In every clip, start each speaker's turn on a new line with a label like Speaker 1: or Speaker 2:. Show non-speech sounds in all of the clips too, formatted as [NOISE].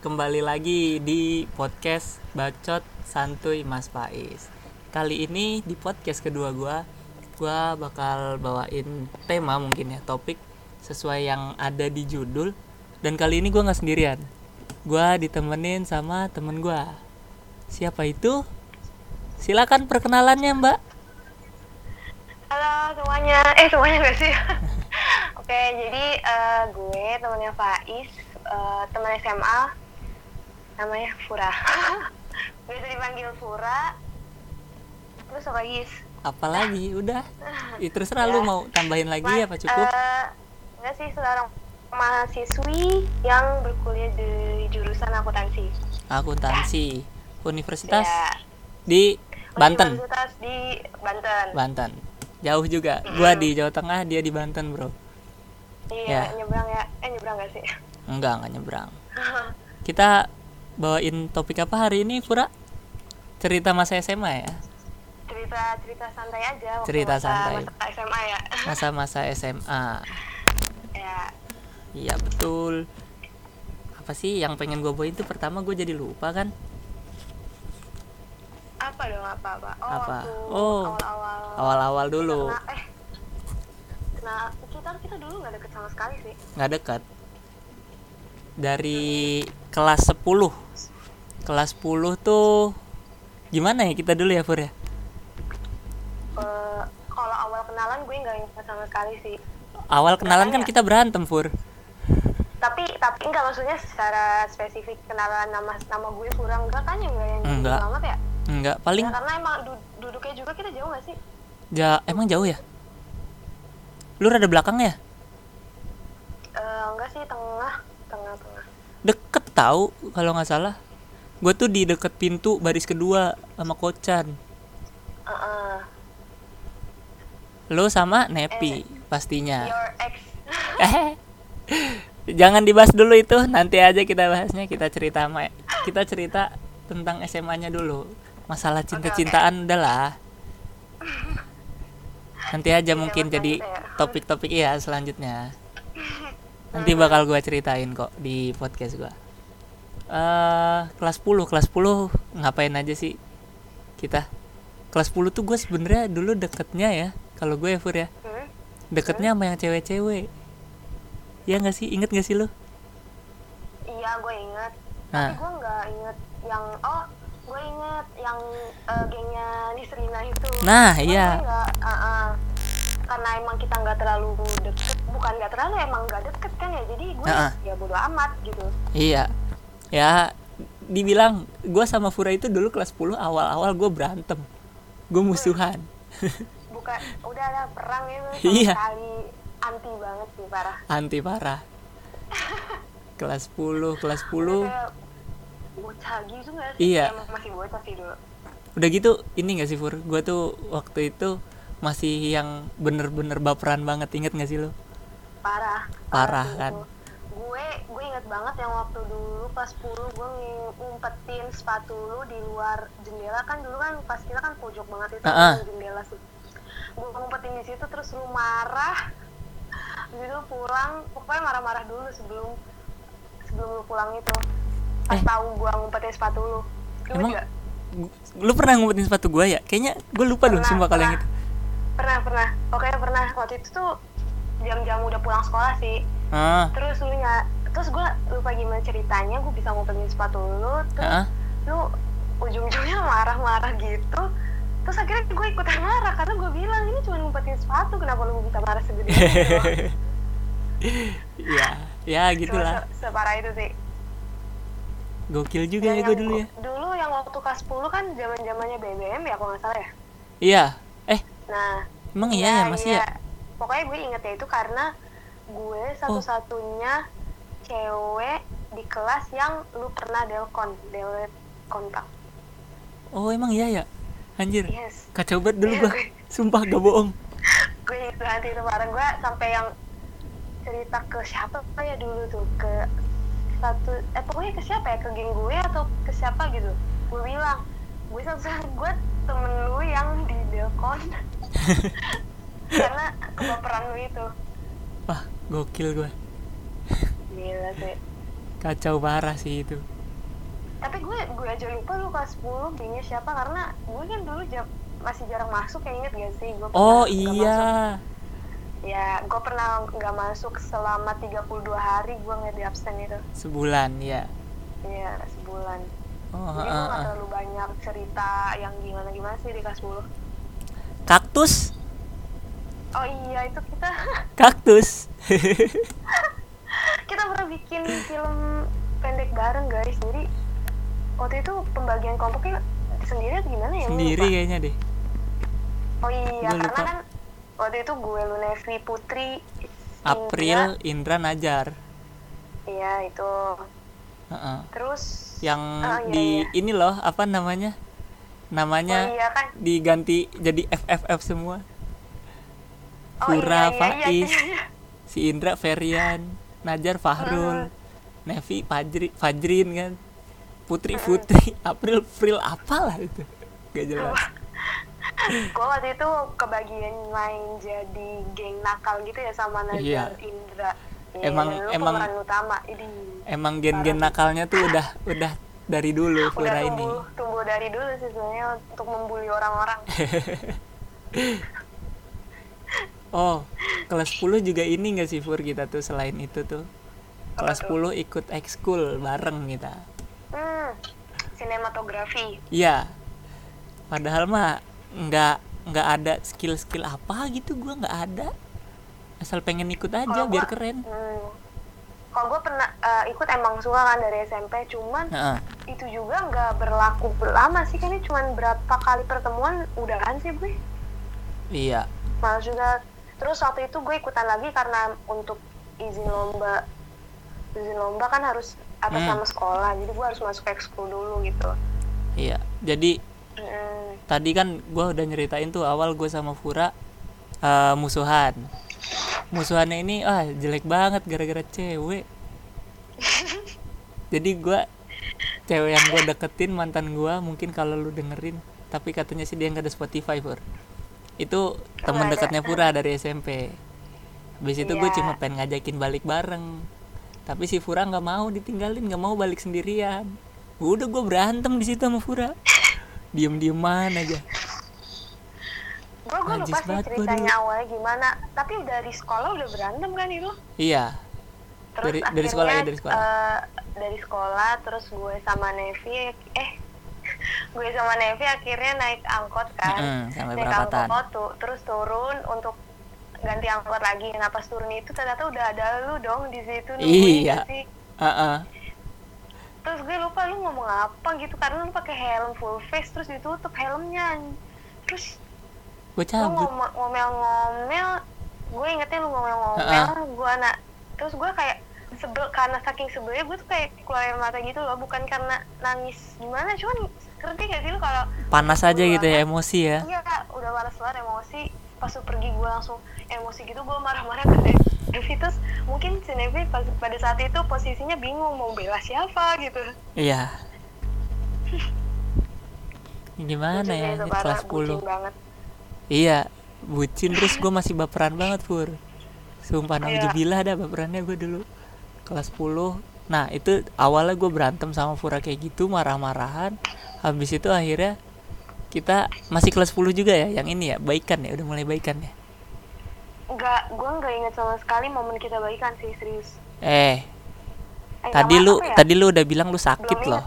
Speaker 1: kembali lagi di podcast Bacot Santuy Mas Faiz. Kali ini di podcast kedua gua, gua bakal bawain tema mungkin ya, topik sesuai yang ada di judul. Dan kali ini gua nggak sendirian. Gua ditemenin sama temen gua. Siapa itu? Silakan perkenalannya, Mbak.
Speaker 2: Halo semuanya, eh semuanya gak sih? [LAUGHS] Oke, jadi eh, gue temennya Faiz, eh, teman SMA, namanya Fura. [LAUGHS] Biasa dipanggil Fura. Terus apa Gis?
Speaker 1: Apalagi udah. [LAUGHS] Ya, terserah lu mau tambahin lagi
Speaker 2: Ma-
Speaker 1: apa cukup?
Speaker 2: eh, enggak sih, seorang mahasiswi yang berkuliah di jurusan akuntansi.
Speaker 1: Akuntansi. Universitas
Speaker 2: Ya,
Speaker 1: di Banten.
Speaker 2: Universitas di Banten.
Speaker 1: Banten. Jauh juga. Gua di Jawa Tengah, dia di Banten, Bro.
Speaker 2: Iya,
Speaker 1: Ya.
Speaker 2: nyebrang ya. Eh nyebrang gak sih?
Speaker 1: Enggak, enggak nyebrang. [LAUGHS] Kita bawain topik apa hari ini, Pura? Cerita masa SMA ya?
Speaker 2: cerita cerita santai aja waktu
Speaker 1: Cerita
Speaker 2: masa,
Speaker 1: santai.
Speaker 2: masa SMA ya [LAUGHS]
Speaker 1: Masa-masa SMA.
Speaker 2: ya
Speaker 1: Iya, betul. Apa sih yang pengen gue bawain tuh pertama gue jadi lupa kan?
Speaker 2: apa dong apa apa oh
Speaker 1: Apa? Oh,
Speaker 2: awal-awal
Speaker 1: Awal-awal dulu.
Speaker 2: Kena- eh nah kita kita dulu nggak deket sama sekali sih
Speaker 1: Nggak dekat. Dari kelas 10. Kelas 10 tuh gimana ya kita dulu ya, Pur ya?
Speaker 2: Eh, kalau awal kenalan gue nggak ingat sama sekali sih
Speaker 1: Awal kenalan kan
Speaker 2: Makanya.
Speaker 1: kita berantem, Pur.
Speaker 2: tapi tapi enggak maksudnya secara spesifik kenalan nama nama gue kurang enggak kan ya enggak yang
Speaker 1: Enggak.
Speaker 2: banget ya
Speaker 1: Enggak, paling
Speaker 2: Ya, karena emang du- duduknya juga kita jauh nggak sih
Speaker 1: ja emang jauh ya? Lu rada belakang ya?
Speaker 2: Eh, enggak sih tengah tengah tengah
Speaker 1: Deket tahu kalau nggak salah. Gue tuh di deket pintu baris kedua sama Kocan.
Speaker 2: Heeh.
Speaker 1: Lu sama Nepi pastinya.
Speaker 2: ex
Speaker 1: Eh, [LAUGHS] jangan dibahas dulu itu. Nanti aja kita bahasnya. Kita cerita ma- kita cerita tentang SMA-nya dulu. Masalah cinta-cintaan udahlah. Nanti aja mungkin
Speaker 2: mas,
Speaker 1: jadi
Speaker 2: lanjut ya.
Speaker 1: topik-topik ya selanjutnya. [LAUGHS] Nanti bakal gue ceritain kok di podcast gue. Eh kelas 10, kelas 10 ngapain aja sih kita? Kelas 10 tuh gue sebenarnya dulu deketnya ya. Kalau gue ya Fur ya,
Speaker 2: Hmm?
Speaker 1: deketnya sama yang cewek-cewek. Ya nggak sih? Inget gak sih lu?
Speaker 2: Iya, gue inget.
Speaker 1: Nah.
Speaker 2: Tapi gue nggak inget yang oh, gue inget yang eh, gengnya Nisrina itu.
Speaker 1: Nah,
Speaker 2: Cuman
Speaker 1: iya.
Speaker 2: gue nggak, ah, ah. karena emang kita nggak terlalu deket, bukan nggak terlalu emang nggak deket kan ya. Jadi gue
Speaker 1: Ah, ah.
Speaker 2: ya bodo amat gitu.
Speaker 1: Iya. Ya dibilang gue sama Fura itu dulu kelas 10 awal-awal gue berantem. Gue musuhan. [LAUGHS]
Speaker 2: Bukan, udah ada perang itu sama
Speaker 1: Iya.
Speaker 2: sekali anti banget sih parah.
Speaker 1: Anti parah. [LAUGHS] kelas 10, kelas 10
Speaker 2: Kayak bocah gitu nggak sih?
Speaker 1: Iya.
Speaker 2: Emang masih bocah sih dulu.
Speaker 1: udah gitu ini gak sih Fur? Gue tuh waktu itu masih yang bener-bener baperan banget inget gak sih lo?
Speaker 2: parah
Speaker 1: Parah,
Speaker 2: sih
Speaker 1: kan?
Speaker 2: itu. Gue gue inget banget yang waktu dulu pas 10 gue ng- ngumpetin sepatu lu di luar jendela kan dulu kan pas kita kan pojok banget itu
Speaker 1: ah.
Speaker 2: di jendela sih gue ngumpetin di situ terus lu marah Habis itu pulang pokoknya marah-marah dulu sebelum sebelum lu pulang itu pas
Speaker 1: Eh.
Speaker 2: tahu gue ngumpetin sepatu lu Lu
Speaker 1: Emang
Speaker 2: juga?
Speaker 1: lu pernah ngumpetin sepatu gue ya? Kayaknya gue lupa dong
Speaker 2: Pernah,
Speaker 1: sumpah kalau yang itu.
Speaker 2: pernah. pernah pernah oke pernah waktu itu tuh jam-jam udah pulang sekolah sih
Speaker 1: Ah,
Speaker 2: terus lu nya terus gue lupa gimana ceritanya gue bisa ngumpetin sepatu lu terus
Speaker 1: ah.
Speaker 2: lu ujung-ujungnya marah-marah gitu terus akhirnya gue ikutan marah karena gue bilang ini cuma ngumpetin sepatu kenapa lu bisa marah segede gitu [LAUGHS]
Speaker 1: ya, ya gitulah.
Speaker 2: se- separah itu sih
Speaker 1: Gokil juga
Speaker 2: Dan
Speaker 1: ya gue dulu ya.
Speaker 2: dulu yang waktu kelas 10 kan zaman zamannya BBM ya kalau nggak salah ya
Speaker 1: Iya. Eh,
Speaker 2: nah
Speaker 1: emang iya ya masih ya?
Speaker 2: Pokoknya gue ingetnya itu karena gue satu-satunya cewek di kelas yang lu pernah delkon delete kontak.
Speaker 1: Oh, emang iya ya? Anjir.
Speaker 2: yes.
Speaker 1: Kacau banget dulu
Speaker 2: Iya, gue-
Speaker 1: Sumpah gak bohong. [LAUGHS]
Speaker 2: gue inget banget itu. Bareng gue sampai yang cerita ke siapa ya dulu tuh? Ke satu eh pokoknya ke siapa ya? Ke geng gue atau ke siapa gitu? Gue bilang gue satu gue temen lu yang di delkon [LAUGHS] karena kebaperan lu itu.
Speaker 1: Wah, gokil gue.
Speaker 2: gila sih.
Speaker 1: Kacau parah sih itu.
Speaker 2: Tapi gue gue aja lupa lu kelas 10 gengnya siapa. Karena gue kan dulu jam masih jarang masuk ya inget gak sih? Gue
Speaker 1: oh iya.
Speaker 2: masuk. ya gue pernah nggak masuk selama 32 hari gue nggak di absen itu.
Speaker 1: Sebulan ya?
Speaker 2: Iya sebulan.
Speaker 1: Oh
Speaker 2: jadi nggak
Speaker 1: heeh.
Speaker 2: terlalu banyak cerita yang gimana gimana sih di kelas 10
Speaker 1: kaktus
Speaker 2: oh iya itu kita [LAUGHS]
Speaker 1: kaktus. [LAUGHS]
Speaker 2: Kita pernah bikin film pendek bareng guys. Jadi waktu itu pembagian kelompoknya sendiri atau gimana ya?
Speaker 1: Sendiri
Speaker 2: lupa.
Speaker 1: kayaknya deh.
Speaker 2: Oh iya
Speaker 1: Gue
Speaker 2: karena
Speaker 1: lupa.
Speaker 2: kan waktu itu gue Lunevi Putri
Speaker 1: April
Speaker 2: Indra,
Speaker 1: Indra Najar.
Speaker 2: Iya itu.
Speaker 1: Heeh.
Speaker 2: terus
Speaker 1: yang
Speaker 2: Oh, iya,
Speaker 1: di
Speaker 2: iya.
Speaker 1: ini loh apa namanya? Namanya
Speaker 2: oh iya kan.
Speaker 1: diganti jadi FFF semua
Speaker 2: oh
Speaker 1: Fura,
Speaker 2: iya, iya,
Speaker 1: Faiz,
Speaker 2: iya, iya, iya.
Speaker 1: si Indra Ferian Najar Fahrul Nevi Fajri Fajrin kan. Putri Putri [LAUGHS] April April apalah itu. Gak jelas.
Speaker 2: Gue waktu itu kebagian main jadi geng nakal gitu ya sama Najar
Speaker 1: Iya.
Speaker 2: Indra. Iya,
Speaker 1: Emang- emang-
Speaker 2: utama ini
Speaker 1: emang gen-gen nakalnya tuh udah [LAUGHS] udah dari dulu
Speaker 2: udah
Speaker 1: Fura ini.
Speaker 2: tumbuh tumbuh dari dulu sih sebenarnya untuk membuli orang-orang [LAUGHS]
Speaker 1: oh kelas 10 juga ini gak sih Fur kita tuh selain itu tuh kelas 10 ikut ekskul bareng kita
Speaker 2: hmm sinematografi
Speaker 1: Iya. Padahal mah nggak nggak ada skill-skill apa gitu gua nggak ada. Asal pengen ikut aja
Speaker 2: Kalau
Speaker 1: biar
Speaker 2: gua-
Speaker 1: keren.
Speaker 2: hmm. kalau gue pernah eh, ikut emang suka kan dari SMP cuman
Speaker 1: Heeh.
Speaker 2: itu juga nggak berlaku lama sih kan ini cuman berapa kali pertemuan udahan sih gue
Speaker 1: Iya.
Speaker 2: malah juga terus waktu itu gue ikutan lagi karena untuk izin lomba izin lomba kan harus atas
Speaker 1: Hmm.
Speaker 2: nama sekolah jadi gue harus masuk ekskul dulu gitu
Speaker 1: Iya. Jadi
Speaker 2: Hmm.
Speaker 1: tadi kan gua udah nyeritain tuh awal gue sama Fura eh, musuhan. Musuhannya ini ah jelek banget gara-gara cewek. [LAUGHS] Jadi gua cewek yang gue deketin mantan gua mungkin kalau lu dengerin tapi katanya sih dia nggak ada Spotify Fur itu teman
Speaker 2: nggak ada.
Speaker 1: dekatnya Fura dari SMP habis itu gue
Speaker 2: Iya.
Speaker 1: cuma pengen ngajakin balik bareng. Tapi si Fura nggak mau ditinggalin nggak mau balik sendirian. Udah gue berantem di situ sama Fura [LAUGHS] diem dieman aja.
Speaker 2: Gue gue lupa sih ceritanya awalnya gimana. Tapi dari sekolah udah berantem kan itu
Speaker 1: iya.
Speaker 2: Terus
Speaker 1: Dari- dari
Speaker 2: akhirnya,
Speaker 1: sekolah ya, dari sekolah.
Speaker 2: eh, dari sekolah terus gue sama Nevi eh gue sama Nevi akhirnya naik angkot kan
Speaker 1: Mm-mm, sampai
Speaker 2: naik
Speaker 1: perapatan.
Speaker 2: angkot tuh terus turun untuk ganti angkot lagi nah pas turun itu ternyata udah ada lu dong di situ
Speaker 1: Iya.
Speaker 2: sih
Speaker 1: Heeh.
Speaker 2: terus gue lupa lu ngomong apa gitu karena lu pakai helm full face terus ditutup helmnya terus
Speaker 1: gue
Speaker 2: lu
Speaker 1: cabut
Speaker 2: ngom- ngomel-ngomel gue ingetnya lu ngomel-ngomel gue anak terus gue kayak sebel karena saking sebelnya gue tuh kayak keluar air mata gitu loh bukan karena nangis gimana cuman ngerti gak sih lu kalau
Speaker 1: panas aja gitu ya emosi ya?
Speaker 2: Iya udah panas banget emosi. Pas lu pergi gue langsung emosi gitu gue marah-marah ke Devi. Terus mungkin si Devi pas- pada saat itu posisinya bingung mau bela siapa gitu.
Speaker 1: Iya. Gimana
Speaker 2: Lucunya
Speaker 1: ya kelas 10
Speaker 2: bucin banget.
Speaker 1: Iya, bucin. Terus gue masih baperan banget Pur. Sumpah
Speaker 2: Iya.
Speaker 1: nauzubillah dah baperannya gue dulu Kelas 10 Nah itu awalnya gue berantem sama Fura kayak gitu marah-marahan Habis itu akhirnya kita masih kelas 10 juga ya Yang ini ya baikan ya udah mulai baikan ya
Speaker 2: Enggak, gue nggak inget sama sekali momen kita baikan sih serius
Speaker 1: Eh
Speaker 2: Eh,
Speaker 1: tadi lu
Speaker 2: ya?
Speaker 1: tadi lu udah bilang lu sakit
Speaker 2: Belum
Speaker 1: loh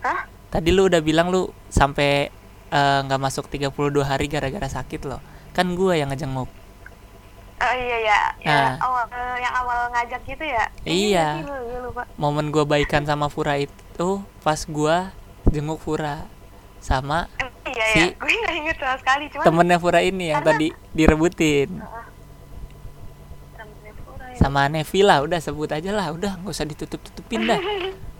Speaker 2: Hah?
Speaker 1: Tadi lu udah bilang lu sampai eh, nggak masuk 32 hari gara-gara sakit loh Kan gue yang ngejenguk
Speaker 2: Oh iya ya, ya
Speaker 1: Nah.
Speaker 2: awal yang awal ngajak gitu ya.
Speaker 1: Iya.
Speaker 2: lupa.
Speaker 1: momen gue baikan sama Fura itu pas gue jenguk Fura sama
Speaker 2: Eh, iya
Speaker 1: Si-
Speaker 2: ya, gue nggak inget sama sekali. Cuman
Speaker 1: temennya Fura ini yang
Speaker 2: Karena-
Speaker 1: tadi direbutin
Speaker 2: Fura ya.
Speaker 1: sama Nevi lah udah sebut aja lah udah nggak usah ditutup tutupin dah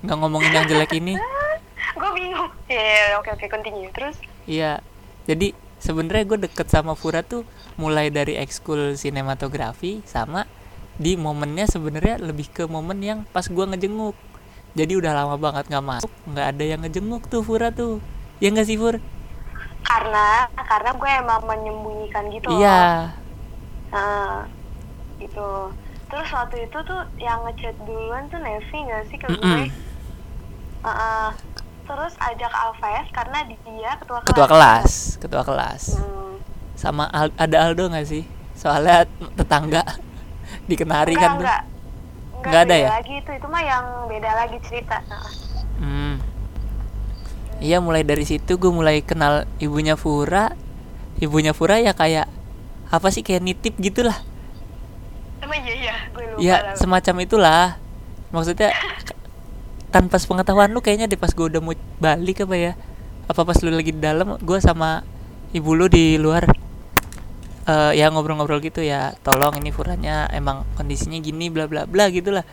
Speaker 1: nggak ngomongin yang jelek ini [LAUGHS]
Speaker 2: gue bingung. Iya, oke oke continue. Terus
Speaker 1: iya jadi sebenarnya gue deket sama Fura tuh mulai dari ekskul sinematografi sama di momennya sebenarnya lebih ke momen yang pas gue ngejenguk jadi udah lama banget nggak masuk nggak ada yang ngejenguk tuh Fura tuh ya nggak sih Fur
Speaker 2: karena karena gue emang menyembunyikan gitu
Speaker 1: iya
Speaker 2: Nah, gitu. terus waktu itu tuh yang ngechat duluan tuh Nevi nggak sih ke
Speaker 1: Mm-mm.
Speaker 2: gue Heeh. terus ajak Alves karena dia ketua kelas
Speaker 1: ketua kelas ketua kelas
Speaker 2: Hmm.
Speaker 1: sama Al- ada Aldo nggak sih soalnya tetangga di Kenari
Speaker 2: enggak,
Speaker 1: kan tuh
Speaker 2: enggak. Enggak,
Speaker 1: Enggak ada ya?
Speaker 2: lagi itu itu mah yang beda lagi cerita.
Speaker 1: Hmm. Iya mulai dari situ gue mulai kenal ibunya Fura. Ibunya Fura ya kayak apa sih kayak nitip gitulah.
Speaker 2: emang iya iya gue lupa
Speaker 1: Ya
Speaker 2: lah.
Speaker 1: semacam itulah. Maksudnya [LAUGHS] tanpa pengetahuan lu kayaknya deh pas gue udah mau balik apa ya? Apa pas lu lagi di dalam gue sama ibu lu di luar eh ya ngobrol-ngobrol gitu ya. Tolong ini Furanya emang kondisinya gini bla bla bla gitulah.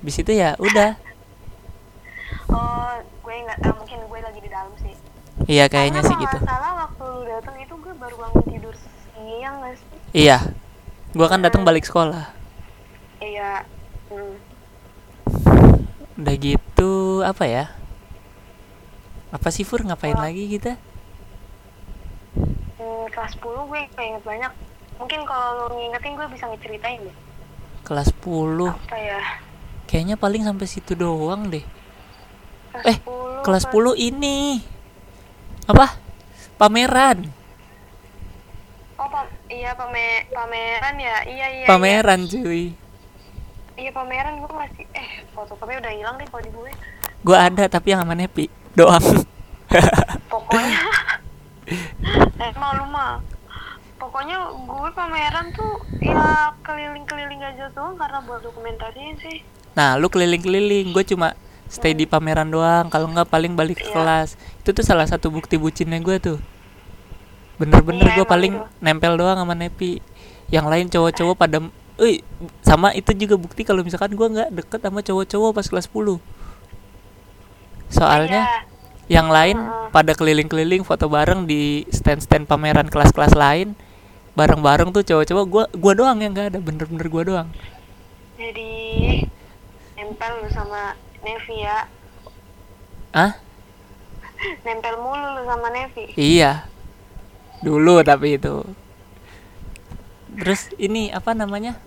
Speaker 1: Bis itu ya udah.
Speaker 2: oh gue nggak tahu mungkin gue lagi di dalam sih
Speaker 1: Iya kayaknya
Speaker 2: Karena
Speaker 1: sih gitu.
Speaker 2: salah waktu lu datang itu gue baru bangun tidur siang sih
Speaker 1: Iya. Gua kan datang balik sekolah.
Speaker 2: iya hmm.
Speaker 1: Udah gitu apa ya? Apa sih Fur ngapain
Speaker 2: Oh.
Speaker 1: lagi kita?
Speaker 2: Hmm, kelas 10 gue inget banyak mungkin kalau lu ngingetin gue bisa ngeceritain deh
Speaker 1: Kelas 10.
Speaker 2: apa ya
Speaker 1: Kayaknya paling sampai situ doang deh.
Speaker 2: kelas
Speaker 1: Eh,
Speaker 2: 10
Speaker 1: Kelas 10 ini. Apa? Pameran.
Speaker 2: oh pam iya pame pameran ya iya iya
Speaker 1: Pameran cuy.
Speaker 2: iya, iya pameran gue masih eh fotokopinya udah hilang deh kalau di gue
Speaker 1: Gua ada tapi yang sama Nepi doang. [LAUGHS]
Speaker 2: pokoknya emang lu mah pokoknya gue pameran tuh ya keliling-keliling aja doang karena buat dokumentasiin sih
Speaker 1: Nah, lu keliling-keliling, gue cuma stay di pameran doang. Kalau nggak paling balik ke
Speaker 2: Iya.
Speaker 1: kelas. Itu tuh salah satu bukti bucinnya gue tuh. Bener-bener
Speaker 2: Iya,
Speaker 1: gue paling
Speaker 2: itu.
Speaker 1: nempel doang sama Nepi. Yang lain cowok-cowok pada, eh sama itu juga bukti kalau misalkan gue nggak deket sama cowok-cowok pas kelas 10 Soalnya
Speaker 2: Iya.
Speaker 1: Yang lain pada keliling-keliling foto bareng di stand-stand pameran kelas-kelas lain. Bareng-bareng tuh cowok-cowok, gua gua doang yang nggak ada, bener-bener gua doang.
Speaker 2: jadi nempel lu sama Nevi ya
Speaker 1: Ah?
Speaker 2: nempel mulu lu sama Nevi
Speaker 1: Iya. Dulu tapi itu. Terus ini apa namanya?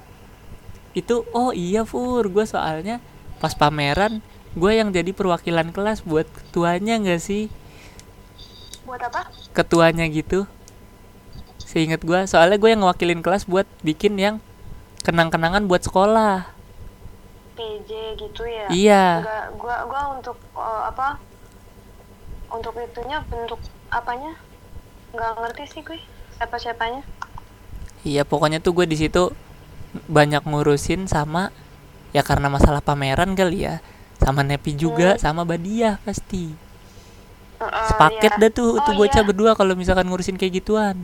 Speaker 1: Itu oh iya Fur, gue soalnya pas pameran gue yang jadi perwakilan kelas buat ketuanya nggak sih?
Speaker 2: buat apa
Speaker 1: Ketuanya gitu. Seingat gue, soalnya gue yang ngewakilin kelas buat bikin yang kenang-kenangan buat sekolah.
Speaker 2: PJ gitu ya
Speaker 1: Iya.
Speaker 2: Enggak, gua gua untuk eh, apa untuk itunya bentuk apanya nggak ngerti sih gue siapa siapanya
Speaker 1: Iya, pokoknya tuh gue di situ banyak ngurusin sama ya karena masalah pameran kali ya. Sama Nepi juga, sama Badiah pasti. Sepaket dah tuh
Speaker 2: Oh,
Speaker 1: tuh bocah
Speaker 2: iya.
Speaker 1: berdua kalau misalkan ngurusin kayak gituan.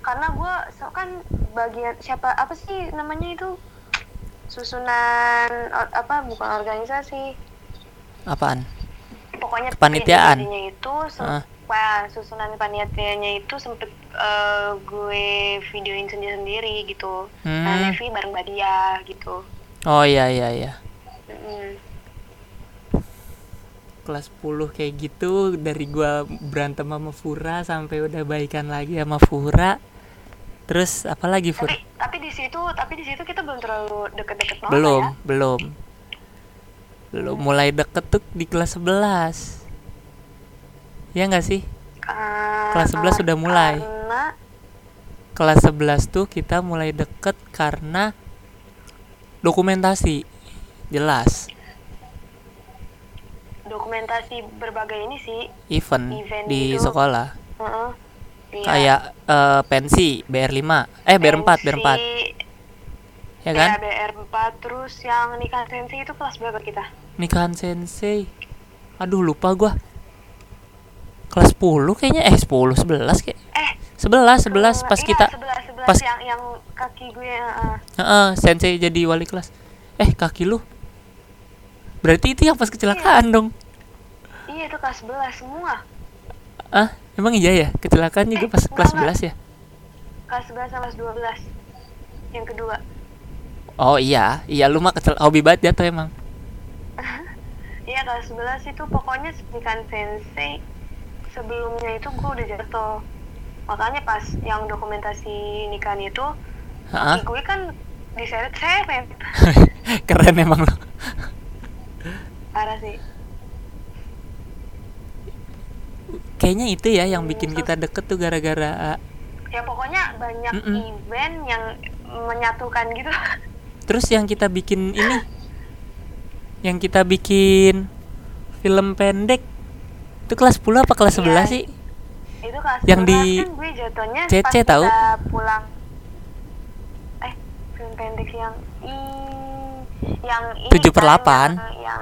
Speaker 2: Karena gue so kan bagian siapa apa sih namanya itu susunan or- apa bukan organisasi
Speaker 1: Apaan?
Speaker 2: pokoknya
Speaker 1: Kepanitiaan.
Speaker 2: Itu wah, susunan panitianya itu sempet eh, gue videoin sendiri sendiri gitu nah
Speaker 1: Hmm.
Speaker 2: Nevi bareng Badia gitu
Speaker 1: Oh iya iya iya. Kelas 10 kayak gitu dari gua berantem sama Fura sampai udah baikan lagi sama Fura. Terus apa lagi Fur?
Speaker 2: tapi tapi di situ tapi di situ kita belum terlalu deket-deket banget
Speaker 1: Belum,
Speaker 2: ya
Speaker 1: belum. Belum mulai deket tuh di kelas 11. Ya nggak sih?
Speaker 2: Ka-
Speaker 1: Kelas 11 sudah mulai.
Speaker 2: karena
Speaker 1: kelas 11 tuh kita mulai deket karena dokumentasi jelas.
Speaker 2: Dokumentasi berbagai ini sih.
Speaker 1: Event,
Speaker 2: Event
Speaker 1: di
Speaker 2: gitu.
Speaker 1: sekolah.
Speaker 2: Heeh. Iya.
Speaker 1: kayak eh, pensi BR5 eh BR4 BR4
Speaker 2: Pensi,
Speaker 1: ya kan?
Speaker 2: Ya, BR4 terus yang nikah sensi itu kelas berapa kita?
Speaker 1: nikahan sensei. Aduh lupa gua. Kelas 10 kayaknya. Eh 10 11 kayak.
Speaker 2: Eh,
Speaker 1: 11 11 pas
Speaker 2: iya,
Speaker 1: kita
Speaker 2: 11, 11
Speaker 1: pas-
Speaker 2: yang yang kaki gue heeh.
Speaker 1: Heeh, sensei jadi wali kelas. Eh kaki lu berarti itu yang pas kecelakaan dong
Speaker 2: Iya, itu kelas 11 semua.
Speaker 1: ah emang iya ya kecelakaan juga
Speaker 2: Eh,
Speaker 1: pas
Speaker 2: enggak,
Speaker 1: kelas
Speaker 2: enggak.
Speaker 1: 11 ya
Speaker 2: Kelas 11 sama kelas 12. Yang kedua.
Speaker 1: Oh iya, iya lu mah kecel hobi banget jatuh emang. [LAUGHS]
Speaker 2: Iya, kelas 11 itu pokoknya nikahan sensei sebelumnya itu gue udah jatuh. Makanya pas yang dokumentasi nikahan itu,
Speaker 1: Heeh.
Speaker 2: kaki gue kan diseret-seret [LAUGHS]
Speaker 1: keren emang lo
Speaker 2: parah sih
Speaker 1: kayaknya itu ya yang bikin kita deket tuh gara-gara
Speaker 2: ya pokoknya banyak
Speaker 1: Mm-mm.
Speaker 2: event yang menyatukan gitu
Speaker 1: terus yang kita bikin ini yang kita bikin film pendek itu kelas 10 apa kelas 11
Speaker 2: Iya.
Speaker 1: sih
Speaker 2: itu kelas
Speaker 1: Yang
Speaker 2: 11
Speaker 1: di
Speaker 2: kan gue jatuhnya
Speaker 1: CC tahu?
Speaker 2: pulang eh film pendek yang ih, yang ini
Speaker 1: Tujuh per
Speaker 2: kan,
Speaker 1: delapan.
Speaker 2: yang, yang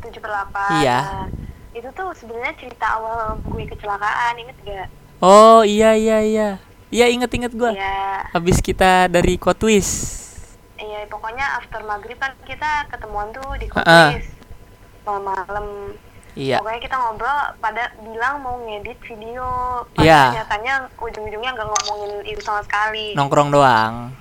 Speaker 2: tujuh per delapan
Speaker 1: Iya.
Speaker 2: Nah, itu tuh sebenarnya cerita awal gue kecelakaan inget gak
Speaker 1: oh iya iya iya iya inget-inget gua
Speaker 2: Iya,
Speaker 1: habis kita dari Kotwis
Speaker 2: iya pokoknya after maghrib kan kita ketemuan tuh di kotwis malam-malam.
Speaker 1: iya
Speaker 2: Pokoknya kita ngobrol pada bilang mau ngedit video. Pas
Speaker 1: Iya.
Speaker 2: Nyatanya ujung-ujungnya nggak ngomongin itu sama sekali.
Speaker 1: nongkrong doang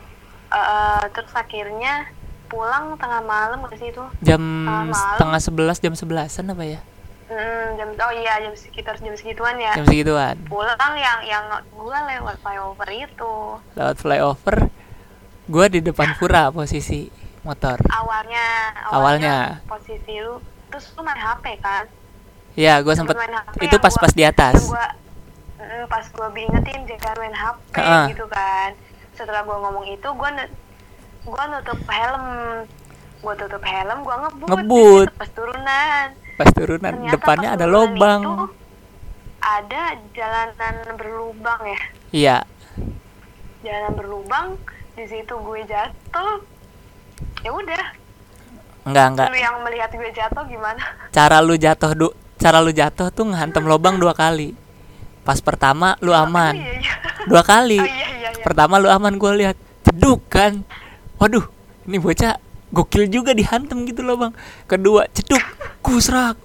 Speaker 2: Eh, terus akhirnya pulang tengah malam ke situ.
Speaker 1: jam
Speaker 2: malam.
Speaker 1: setengah sebelas jam sebelasan apa ya
Speaker 2: Hmm, jam oh iya jam sekitar jam segituan ya.
Speaker 1: jam segituan
Speaker 2: Pulang yang yang gua lewat flyover itu.
Speaker 1: lewat flyover gua di depan pura posisi motor
Speaker 2: Awalnya
Speaker 1: Awalnya.
Speaker 2: posisi lu terus lu main HP kan?
Speaker 1: ya gua sempet
Speaker 2: main HP
Speaker 1: itu pas-pas di atas
Speaker 2: gua, mm, pas gua ingetin jangan main HP
Speaker 1: Ha-ha.
Speaker 2: gitu kan setelah gua ngomong itu gua gua nutup helm. Gua tutup helm gua ngebut.
Speaker 1: Ngebut.
Speaker 2: situ pas turunan.
Speaker 1: Pas turunan.
Speaker 2: Ternyata
Speaker 1: depannya
Speaker 2: pas
Speaker 1: ada
Speaker 2: turunan
Speaker 1: lobang
Speaker 2: itu ada jalanan berlubang ya.
Speaker 1: Iya.
Speaker 2: Jalanan berlubang di situ gue jatuh. Ya udah.
Speaker 1: Enggak enggak.
Speaker 2: Lu yang melihat gue jatuh gimana?
Speaker 1: Cara lu jatuh du cara lu jatuh tuh ngehantem lobang dua kali. Pas pertama lu aman.
Speaker 2: iya, iya.
Speaker 1: dua kali.
Speaker 2: Oh iya iya iya.
Speaker 1: Pertama lu aman gue lihat. Ceduk kan waduh ini bocah gokil juga dihantem gitu loh bang. Kedua ceduk kusrak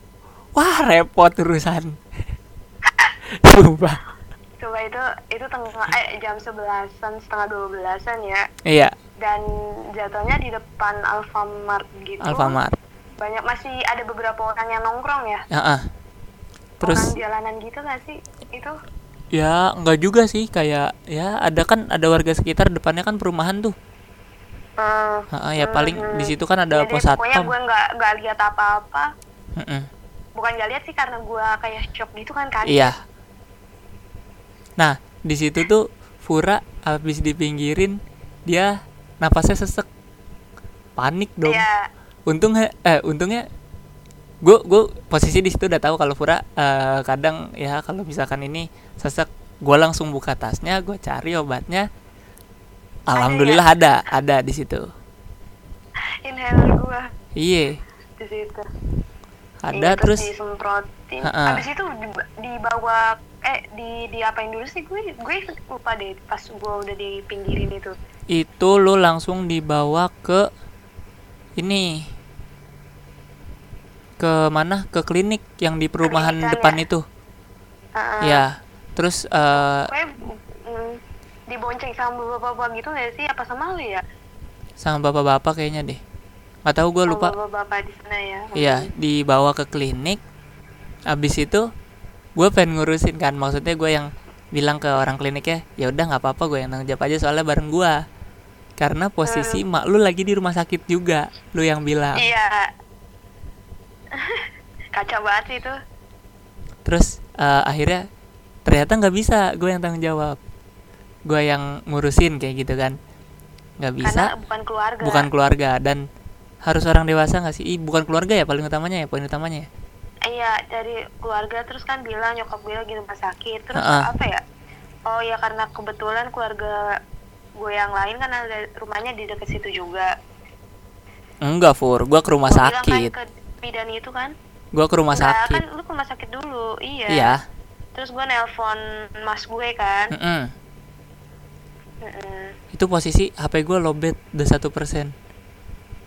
Speaker 1: wah repot urusan. [LAUGHS] Sumpah.
Speaker 2: coba itu itu tengah eh jam sebelasan setengah dua belasan ya.
Speaker 1: Iya.
Speaker 2: Dan jatuhnya di depan Alfamart gitu.
Speaker 1: Alfamart.
Speaker 2: Banyak masih ada beberapa orang yang nongkrong ya?
Speaker 1: Ya ah. terus?
Speaker 2: Orang jalanan gitu gak sih itu?
Speaker 1: Ya enggak juga sih. Kayak ya ada kan ada warga sekitar depannya kan perumahan tuh
Speaker 2: Hmm,
Speaker 1: Ah, ya paling
Speaker 2: hmm,
Speaker 1: di situ kan ada
Speaker 2: Jadi
Speaker 1: pos
Speaker 2: pokoknya
Speaker 1: satpam
Speaker 2: gue nggak nggak lihat apa-apa
Speaker 1: Mm-mm.
Speaker 2: bukan nggak lihat sih karena gue kayak shock gitu kan kan
Speaker 1: Iya. Nah, di situ tuh Fura habis dipinggirin dia napasnya sesek. Panik dong.
Speaker 2: Iya.
Speaker 1: Untung eh untungnya gue gue posisi di situ udah tahu kalau Fura eh, kadang ya kalau misalkan ini sesek gue langsung buka tasnya gue cari obatnya alhamdulillah ada ada di situ.
Speaker 2: Inhaler gue
Speaker 1: iya.
Speaker 2: Di situ.
Speaker 1: Ada
Speaker 2: Iya,
Speaker 1: terus?
Speaker 2: disemprotin.
Speaker 1: Ha-ha.
Speaker 2: abis itu di- dibawa eh di diapain dulu sih? Gue gue lupa deh pas gue udah di pinggirin itu.
Speaker 1: Itu lo langsung dibawa ke ini. Ke mana? Ke klinik yang di perumahan
Speaker 2: Klinikan
Speaker 1: depan
Speaker 2: ya?
Speaker 1: itu.
Speaker 2: Ha-ha.
Speaker 1: ya terus
Speaker 2: mm, dibonceng sama bapak-bapak gitu gak sih? Apa sama lu ya?
Speaker 1: Sama bapak-bapak kayaknya deh. Nggak tahu gue
Speaker 2: Sama
Speaker 1: lupa.
Speaker 2: bapak-bapak di sana ya.
Speaker 1: Iya dibawa ke klinik. Abis itu gue pengen ngurusin kan. Maksudnya gue yang bilang ke orang kliniknya ya udah nggak apa-apa gue yang tanggung jawab aja soalnya bareng gue karena posisi mak lu lagi di rumah sakit juga lu yang bilang.
Speaker 2: Iya. [LAUGHS] Kacau banget sih itu.
Speaker 1: Terus eh, akhirnya ternyata nggak bisa gue yang tanggung jawab gue yang ngurusin kayak gitu kan. Nggak bisa.
Speaker 2: karena bukan keluarga.
Speaker 1: Bukan keluarga dan harus orang dewasa nggak sih? Ih, bukan keluarga ya paling utamanya ya poin utamanya ya?
Speaker 2: Iya dari keluarga terus kan bilang nyokap gue lagi rumah sakit. Terus
Speaker 1: Ha-ha.
Speaker 2: apa ya? Oh ya karena kebetulan keluarga gue yang lain kan ada rumahnya di dekat situ juga.
Speaker 1: Enggak fur. Gue ke rumah
Speaker 2: Gue bilang
Speaker 1: sakit.
Speaker 2: kan ke bidan itu kan.
Speaker 1: Gue ke rumah
Speaker 2: Enggak,
Speaker 1: sakit.
Speaker 2: kan lu ke rumah sakit dulu. Iya.
Speaker 1: Iya.
Speaker 2: Terus gue nelpon mas gue kan.
Speaker 1: Mm-mm.
Speaker 2: Mm-mm.
Speaker 1: itu posisi HP gue lobet udah satu persen.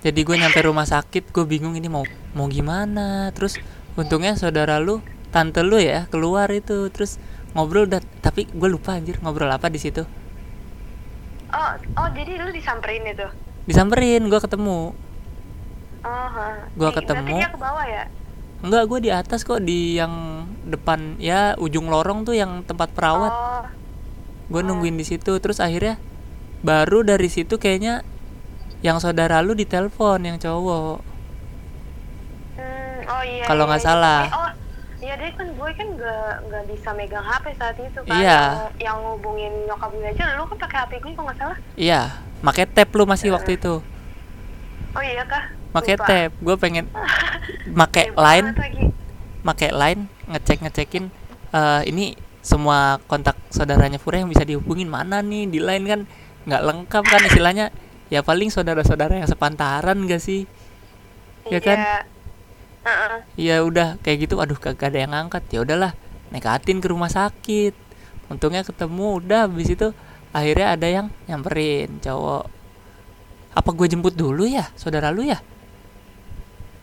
Speaker 1: Jadi gue nyampe rumah sakit gue bingung ini mau mau gimana. Terus untungnya saudara lu tante lu ya keluar itu. Terus ngobrol udah tapi gue lupa anjir ngobrol apa di situ.
Speaker 2: Oh oh jadi lu disamperin itu?
Speaker 1: Disamperin gue ketemu.
Speaker 2: Oh Di-
Speaker 1: ketemu.
Speaker 2: dia ke bawah ya?
Speaker 1: Enggak gue di atas kok di yang depan ya ujung lorong tuh yang tempat perawat.
Speaker 2: Oh
Speaker 1: gue nungguin di situ terus akhirnya baru dari situ kayaknya yang saudara lu ditelepon yang cowok
Speaker 2: Hmm, oh iya.
Speaker 1: Kalau
Speaker 2: iya,
Speaker 1: nggak
Speaker 2: iya.
Speaker 1: salah.
Speaker 2: Eh, Oh, iya deh kan gue kan nggak nggak bisa megang HP saat itu kan.
Speaker 1: Iya.
Speaker 2: Yang, yang ngubungin nyokap gue aja, lu kan pakai HP gue kalau nggak salah.
Speaker 1: iya make tap lu masih waktu itu
Speaker 2: Oh iya kah? Lupa.
Speaker 1: tap gue pengen [LAUGHS]
Speaker 2: Hebat
Speaker 1: line make line ngecek ngecekin eh ini semua kontak saudaranya Fura yang bisa dihubungin mana nih di line kan nggak lengkap kan istilahnya. Ya paling saudara-saudara yang sepantaran gak sih? Ya kan?
Speaker 2: Iya. Heeh.
Speaker 1: ya udah kayak gitu aduh kagak ada yang ngangkat. Ya udahlah nekatin ke rumah sakit. Untungnya ketemu udah habis itu akhirnya ada yang nyamperin cowok. Apa gue jemput dulu ya saudara lu ya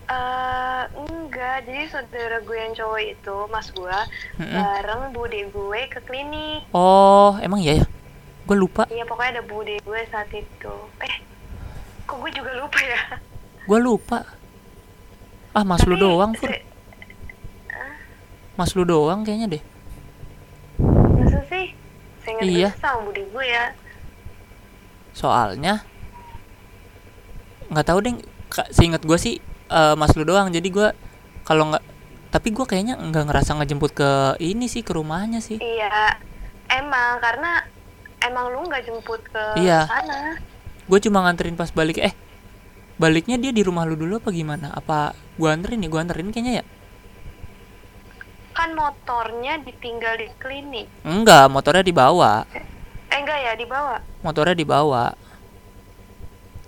Speaker 2: Eh, enggak, jadi saudara gue yang cowok itu, mas gue,
Speaker 1: Mm-mm.
Speaker 2: bareng bude gue ke klinik.
Speaker 1: oh emang iya ya gue lupa
Speaker 2: Iya, pokoknya ada bude gue saat itu. Eh, kok gue juga lupa ya?
Speaker 1: gue lupa ah mas lu
Speaker 2: Tapi
Speaker 1: doang Fur
Speaker 2: se-
Speaker 1: mas lu doang kayaknya deh
Speaker 2: Masa sih? Saya ingat
Speaker 1: Iya.
Speaker 2: sama bude gue ya.
Speaker 1: soalnya nggak tahu deh seingat gue sih eh, mas lu doang jadi gue kalau nggak tapi gue kayaknya nggak ngerasa ngejemput ke ini sih ke rumahnya sih
Speaker 2: Iya, emang karena emang lu nggak jemput ke
Speaker 1: Iya.
Speaker 2: sana.
Speaker 1: gue cuma nganterin pas balik eh baliknya dia di rumah lu dulu apa gimana apa gue anterin nih gue anterin kayaknya ya
Speaker 2: Kan motornya ditinggal di klinik.
Speaker 1: enggak motornya dibawa
Speaker 2: Eh enggak ya, dibawa.
Speaker 1: motornya dibawa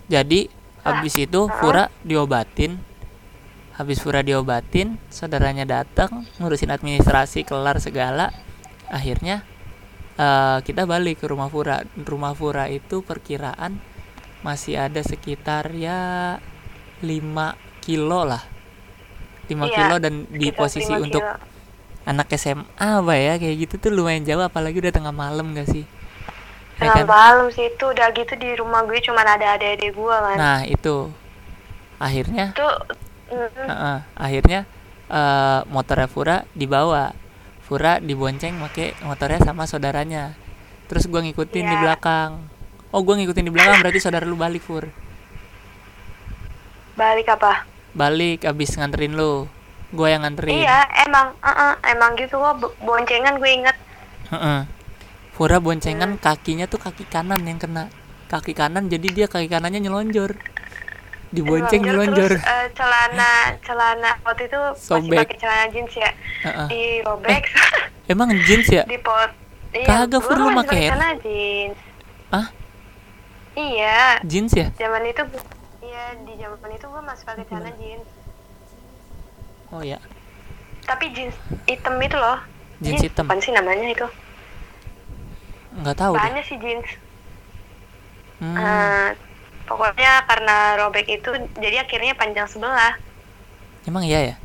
Speaker 1: jadi habis itu Fura diobatin. Habis Fura diobatin saudaranya datang ngurusin administrasi kelar segala. Akhirnya eh, kita balik ke rumah Fura. Rumah Fura itu perkiraan masih ada sekitar ya 5 kilo lah. 5
Speaker 2: Iya,
Speaker 1: kilo dan di posisi
Speaker 2: 5
Speaker 1: untuk
Speaker 2: kilo.
Speaker 1: anak SMA apa ya. Kayak gitu tuh lumayan jauh apalagi udah tengah malam gak sih Ya
Speaker 2: Tengah
Speaker 1: kan?
Speaker 2: malam sih itu udah gitu di rumah gue cuma ada adik-adik gue kan.
Speaker 1: Nah itu akhirnya,
Speaker 2: Itu mm,
Speaker 1: Heeh, akhirnya eh, motornya Fura dibawa, Fura dibonceng pakai motornya sama saudaranya. Terus gua ngikutin di
Speaker 2: Iya.
Speaker 1: belakang. Oh gua ngikutin di belakang berarti saudara lu balik Fur.
Speaker 2: balik apa?
Speaker 1: Balik abis nganterin lu. Gua yang nganterin.
Speaker 2: Iya, emang uh-uh, emang gitu bo- boncengan gue inget.
Speaker 1: Heeh. Fura boncengan kakinya tuh kaki kanan yang kena. Kaki kanan jadi dia kaki kanannya nyelonjor. Dibonceng nyelonjor.
Speaker 2: Terus eh, celana celana waktu itu masih
Speaker 1: Sobek.
Speaker 2: pakai celana jeans ya.
Speaker 1: Heeh.
Speaker 2: Dirobek.
Speaker 1: Emang jeans ya? [LAUGHS]
Speaker 2: dipot. Iya,
Speaker 1: Kagak, Fur, lu
Speaker 2: masih
Speaker 1: pakai Air?
Speaker 2: celana jeans.
Speaker 1: Ah,
Speaker 2: Iya,
Speaker 1: jeans ya?
Speaker 2: zaman itu Iya, di zaman itu gue masih pakai celana jeans.
Speaker 1: Oh ya.
Speaker 2: Tapi jeans hitam itu loh.
Speaker 1: Jeans hitam.
Speaker 2: Apa sih namanya itu?
Speaker 1: Nggak tahu deh.
Speaker 2: Bahannya sih jeans.
Speaker 1: Hmm.
Speaker 2: Eh, pokoknya karena robek itu jadi akhirnya panjang sebelah.
Speaker 1: Emang iya ya?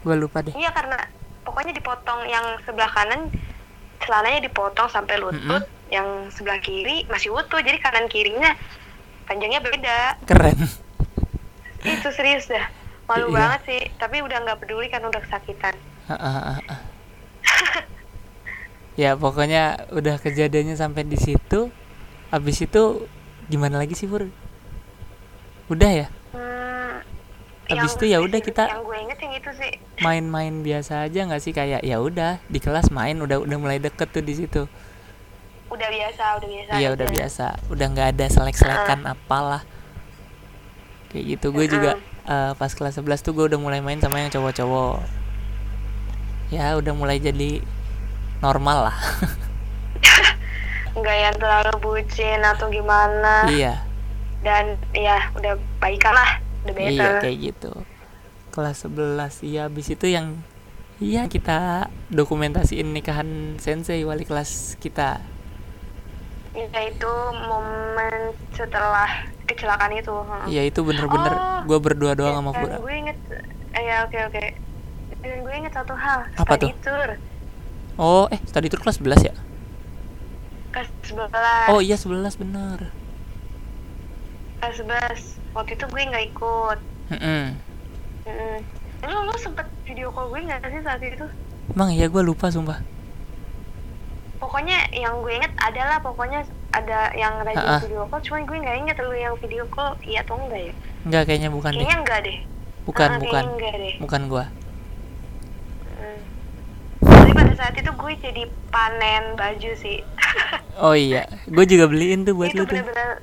Speaker 1: Gue lupa deh.
Speaker 2: Iya karena pokoknya dipotong yang sebelah kanan celananya dipotong sampai lutut, yang sebelah kiri masih utuh. Jadi kanan kirinya panjangnya beda.
Speaker 1: Keren. [LAUGHS]
Speaker 2: Itu serius dah. Malu
Speaker 1: Iya.
Speaker 2: banget sih, tapi udah nggak peduli kan udah kesakitan. [LAUGHS]
Speaker 1: ya pokoknya udah kejadiannya sampai di situ. Habis itu gimana lagi sih Pur? Udah ya?
Speaker 2: Hmm,
Speaker 1: Habis
Speaker 2: yang-
Speaker 1: itu ya udah kita-. Main-main biasa aja nggak sih kayak ya udah di kelas main udah udah mulai deket tuh di situ.
Speaker 2: Udah biasa, udah biasa.
Speaker 1: Iya udah biasa. Udah nggak ada selek-selekan apalah. Kayak gitu. Gue juga eh, pas kelas 11 tuh gue udah mulai main sama yang cowok-cowok. Ya udah mulai jadi normal lah. [LAUGHS]
Speaker 2: Nggak yang terlalu bucin atau gimana.
Speaker 1: iya.
Speaker 2: Dan ya udah baikan lah, udah better.
Speaker 1: Iya kayak gitu. Kelas 11 iya habis itu yang iya kita dokumentasiin nikahan sensei wali kelas kita.
Speaker 2: Ya itu momen setelah kecelakaan itu.
Speaker 1: Iya itu bener-bener
Speaker 2: Oh,
Speaker 1: gue berdua doang sama Fura.
Speaker 2: gue inget, eh, ya oke oke. Dan gue inget satu hal.
Speaker 1: Apa tuh?
Speaker 2: tour
Speaker 1: Oh eh tadi tour kelas 11 ya?
Speaker 2: kelas 11.
Speaker 1: Oh iya 11 bener.
Speaker 2: Kelas 11. Waktu itu gue nggak ikut.
Speaker 1: Mm-mm.
Speaker 2: Mm-mm. Lu, lu sempet video call gue nggak sih saat itu?
Speaker 1: Emang iya gue lupa sumpah.
Speaker 2: Pokoknya yang gue inget adalah pokoknya ada yang rajin
Speaker 1: Ha-ha.
Speaker 2: video call cuman gue nggak inget lu yang video call iya atau enggak ya
Speaker 1: Enggak kayaknya bukan deh.
Speaker 2: kayaknya enggak deh
Speaker 1: Bukan,
Speaker 2: Ha-ha,
Speaker 1: bukan.
Speaker 2: enggak deh
Speaker 1: Bukan gua.
Speaker 2: Tapi pada saat itu gue jadi panen baju sih [LAUGHS]
Speaker 1: Oh iya, gue juga beliin tuh buat
Speaker 2: itu
Speaker 1: lu tuh.
Speaker 2: bener-bener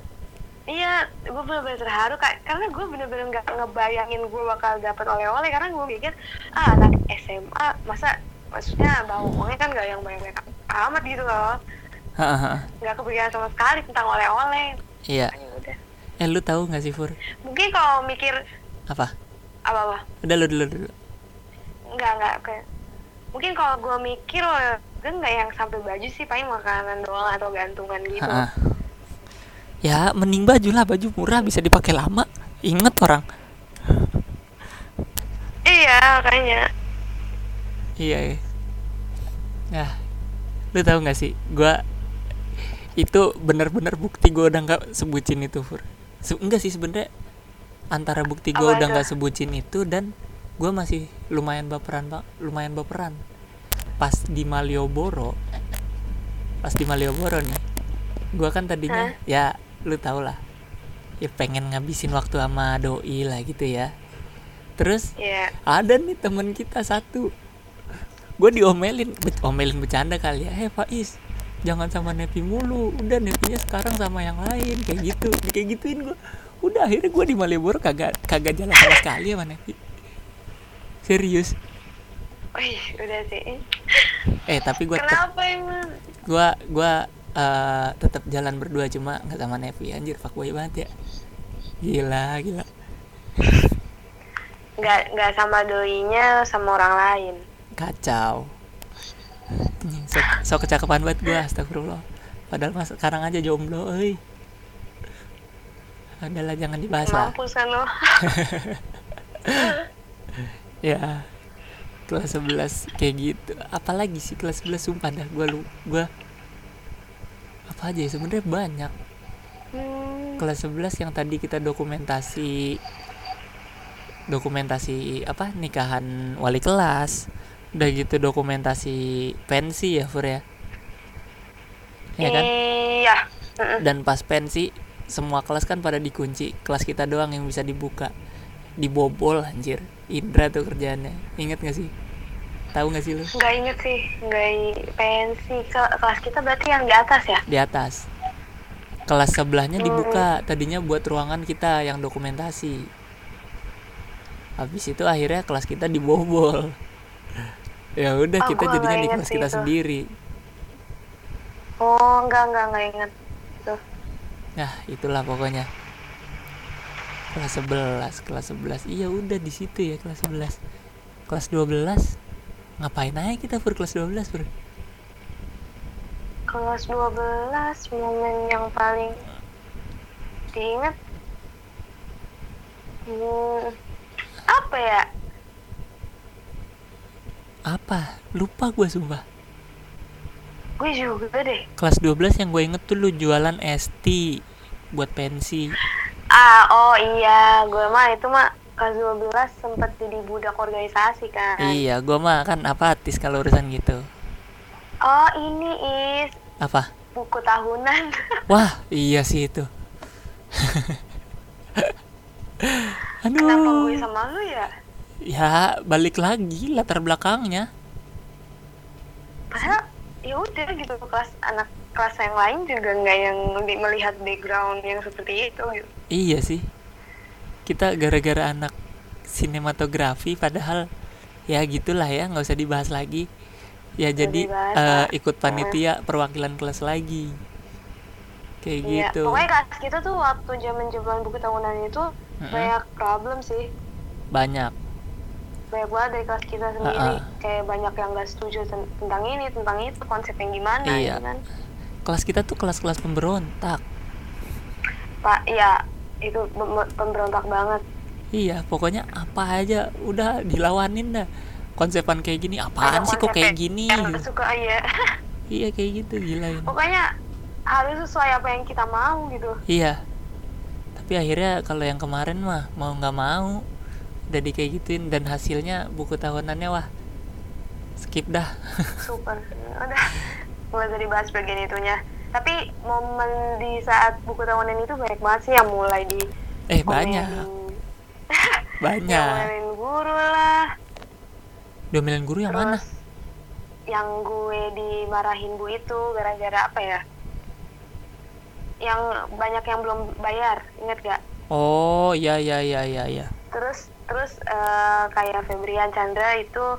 Speaker 2: iya gue bener-bener terharu kak karena gue bener-bener nggak ngebayangin gue bakal dapet oleh-oleh karena gue pikir ah anak SMA masa maksudnya bawa uangnya kan gak yang banyak amat gitu loh nggak kepikiran sama sekali tentang oleh-oleh
Speaker 1: Iya.
Speaker 2: Makanya udah
Speaker 1: Eh lu tahu nggak sih Fur?
Speaker 2: mungkin kalau mikir
Speaker 1: Apa?
Speaker 2: apa apa
Speaker 1: Udah lu dulu dulu.
Speaker 2: nggak nggak kayak mungkin kalau gue mikir gue nggak yang sampai baju sih paling makanan doang atau gantungan gitu
Speaker 1: Ha-ha. Ya mending baju lah, baju murah bisa dipakai lama. Ingat orang.
Speaker 2: iya kayaknya
Speaker 1: Iya. iya. Nah, lu tahu nggak sih? Gua itu bener-bener bukti gue udah nggak sebutin itu Fur. Se- enggak sih sebenarnya antara bukti gue udah nggak sebutin itu dan gue masih lumayan baperan bang, lumayan baperan. Pas di Malioboro, pas di Malioboro nih, gue kan tadinya
Speaker 2: Hah?
Speaker 1: ya lu tau lah, ya pengen ngabisin waktu sama doi lah gitu ya. Terus
Speaker 2: iya.
Speaker 1: ada nih temen kita satu. Gue diomelin omelin bercanda kali ya. Eh Faiz jangan sama Nepi mulu. Udah Nepinya sekarang sama yang lain. Kayak gitu kayak gituin gue udah akhirnya gue di Malioboro kagak kagak jalan sama sekali sama Nepi serius.
Speaker 2: Wih, udah sih.
Speaker 1: Eh tapi gue
Speaker 2: kenapa emang?
Speaker 1: gue gue eh, tetap jalan berdua cuma nggak sama Nepi anjir fuckboy banget ya. Gila gila.
Speaker 2: Nggak nggak sama doinya sama orang lain.
Speaker 1: Kacau. So, so kecakapan banget gue astagfirullah. Padahal mas sekarang aja jomblo euy. Adalah jangan dibahas lah.
Speaker 2: Mampus kan lo [LAUGHS]
Speaker 1: ya kelas 11 kayak gitu. Apalagi sih kelas 11 sumpah dah gue lu gue apa aja ya sebenarnya banyak.
Speaker 2: Hmm,
Speaker 1: kelas 11 yang tadi kita dokumentasi dokumentasi apa nikahan wali kelas. Udah gitu dokumentasi pensi ya Fur ya? Ya kan?
Speaker 2: Iya.
Speaker 1: Dan pas pensi semua kelas kan pada dikunci kelas kita doang yang bisa dibuka dibobol anjir. Indra tuh kerjaannya. Inget gak sih? Tahu gak sih lu?
Speaker 2: Nggak inget sih. Nggak pensi ke kelas kita berarti yang di atas ya?
Speaker 1: Di atas. Kelas sebelahnya dibuka. Tadinya buat ruangan kita yang dokumentasi. Habis itu akhirnya kelas kita dibobol. [LAUGHS] Ya udah
Speaker 2: Oh,
Speaker 1: kita jadinya di kelas kita
Speaker 2: itu.
Speaker 1: sendiri.
Speaker 2: Oh nggak nggak nggak inget tuh.
Speaker 1: Nah itulah pokoknya kelas 11 kelas 11 iya udah di situ ya kelas 11 kelas 12 ngapain aja kita per kelas 12 per
Speaker 2: kelas 12 momen yang paling diingat. Hmm, apa ya?
Speaker 1: Apa? Lupa gue sumpah.
Speaker 2: Gue juga deh.
Speaker 1: Kelas 12 yang gue inget tuh lu jualan ST buat pensi
Speaker 2: ah oh iya gue mah itu mah kelas 12 sempet jadi budak organisasi kan
Speaker 1: iya gue mah kan apatis kalau urusan gitu.
Speaker 2: Oh ini is.
Speaker 1: Apa?
Speaker 2: Buku tahunan. [LAUGHS]
Speaker 1: Wah iya sih itu. [LAUGHS]
Speaker 2: Kenapa gue
Speaker 1: aduh
Speaker 2: sama lu ya?
Speaker 1: Ya balik lagi latar belakangnya.
Speaker 2: Padahal ya udah gitu kelas anak kelas yang lain juga nggak yang melihat background yang seperti itu gitu.
Speaker 1: Iya sih. Kita gara-gara anak sinematografi padahal ya gitulah ya nggak usah dibahas lagi. Ya
Speaker 2: Nggak
Speaker 1: jadi
Speaker 2: Pak.
Speaker 1: ikut panitia perwakilan kelas lagi. Kayak
Speaker 2: Iya,
Speaker 1: gitu.
Speaker 2: pokoknya kelas kita tuh waktu zaman zaman buku tahunan itu
Speaker 1: Mm-mm.
Speaker 2: banyak problem sih.
Speaker 1: Banyak.
Speaker 2: Banyak banget dari kelas kita sendiri.
Speaker 1: Ha-ha.
Speaker 2: kayak banyak yang gak setuju ten- tentang ini tentang itu konsep yang gimana
Speaker 1: Iya.
Speaker 2: gitu kan
Speaker 1: kelas kita tuh kelas-kelas pemberontak
Speaker 2: pak ya itu pem- pemberontak banget
Speaker 1: Iya, pokoknya apa aja udah dilawanin dah. Konsepan kayak gini, apaan
Speaker 2: Ada
Speaker 1: sih kok kayak gini?
Speaker 2: yang suka ya [LAUGHS]
Speaker 1: Iya kayak gitu gila ini.
Speaker 2: pokoknya harus sesuai apa yang kita mau gitu
Speaker 1: Iya. Tapi akhirnya kalau yang kemarin mah mau nggak mau udah di kayak gituin dan hasilnya buku tahunannya wah skip dah. [LAUGHS]
Speaker 2: super udah mulai dari bahas bagian itunya. Tapi momen di saat buku tahunan itu banyak banget sih yang mulai di
Speaker 1: eh banyak. Banyak.
Speaker 2: Ngomelin guru lah.
Speaker 1: Diomelin guru yang mana?
Speaker 2: Terus yang gue dimarahin bu itu gara-gara apa ya? Yang banyak yang belum bayar inget gak
Speaker 1: oh iya iya iya iya iya.
Speaker 2: Terus terus eh, kayak Febrian Chandra itu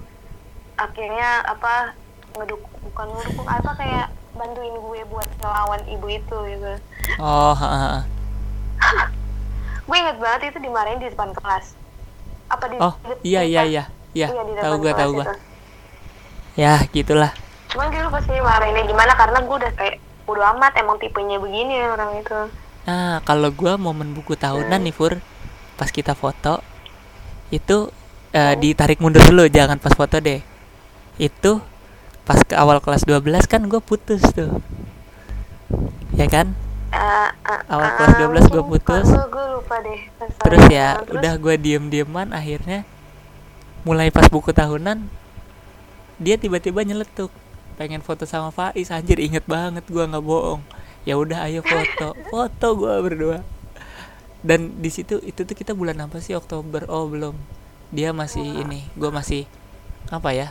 Speaker 2: akhirnya apa ngedukung bukan ngedukung apa kayak bantuin gue buat ngelawan ibu itu gitu.
Speaker 1: Oh ha, ha, ha. [LAUGHS]
Speaker 2: gue inget banget itu dimarahin di depan kelas. Apa di
Speaker 1: oh
Speaker 2: di-
Speaker 1: iya iya iya iya.
Speaker 2: Di
Speaker 1: tahu
Speaker 2: kelas
Speaker 1: tahu
Speaker 2: itu.
Speaker 1: ya gitulah.
Speaker 2: Cuman gitu pasti marahinnya gimana karena gue udah kayak udah amat emang tipenya begini orang itu.
Speaker 1: Nah, kalau gua momen buku tahunan nih, Fur, pas kita foto, itu eh, ditarik mundur dulu, jangan pas foto deh. Itu pas ke awal kelas 12 kan gue putus tuh. Ya kan?
Speaker 2: Eh, eh,
Speaker 1: Awal
Speaker 2: eh,
Speaker 1: kelas 12 gua
Speaker 2: mungkin
Speaker 1: putus.
Speaker 2: gue gue lupa deh.
Speaker 1: Terus ya,
Speaker 2: Terus,
Speaker 1: udah gue diem-dieman akhirnya mulai pas buku tahunan dia tiba-tiba nyeletuk pengen foto sama Faiz. Anjir inget banget gua nggak bohong. Ya udah ayo foto. [LAUGHS] Foto gua berdua. Dan di situ itu tuh kita bulan apa sih? Oktober. Oh belum. Dia masih ini gua masih apa ya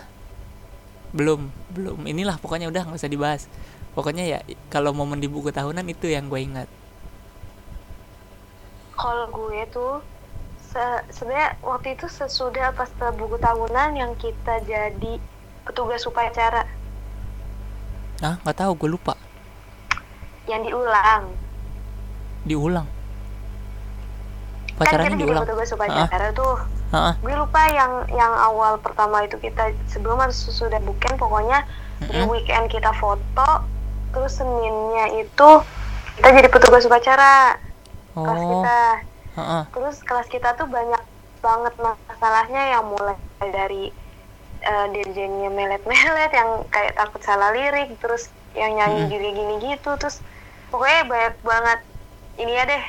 Speaker 1: belum belum. Inilah pokoknya udah nggak usah dibahas. Pokoknya ya kalau momen di buku tahunan itu yang gue ingat.
Speaker 2: Kalau gue tuh se- sebenarnya waktu itu sesudah pas setelah buku tahunan yang kita jadi petugas upacara.
Speaker 1: Ah nggak tahu gue lupa.
Speaker 2: Yang diulang.
Speaker 1: Diulang?
Speaker 2: Kan kita
Speaker 1: pacarannya
Speaker 2: jadi
Speaker 1: diulang?
Speaker 2: petugas upacara tuh Gue lupa yang yang awal pertama itu kita sebelum atau sesudah bukan pokoknya di
Speaker 1: Mm-mm.
Speaker 2: weekend kita foto terus seninnya itu kita jadi petugas upacara kelas
Speaker 1: oh.
Speaker 2: kita.
Speaker 1: Heeh.
Speaker 2: terus kelas kita tuh banyak banget masalahnya yang mulai dari eh, dirjennya melet-melet yang kayak takut salah lirik terus yang nyanyi gini-gini gitu terus pokoknya banyak banget. Ini ya deh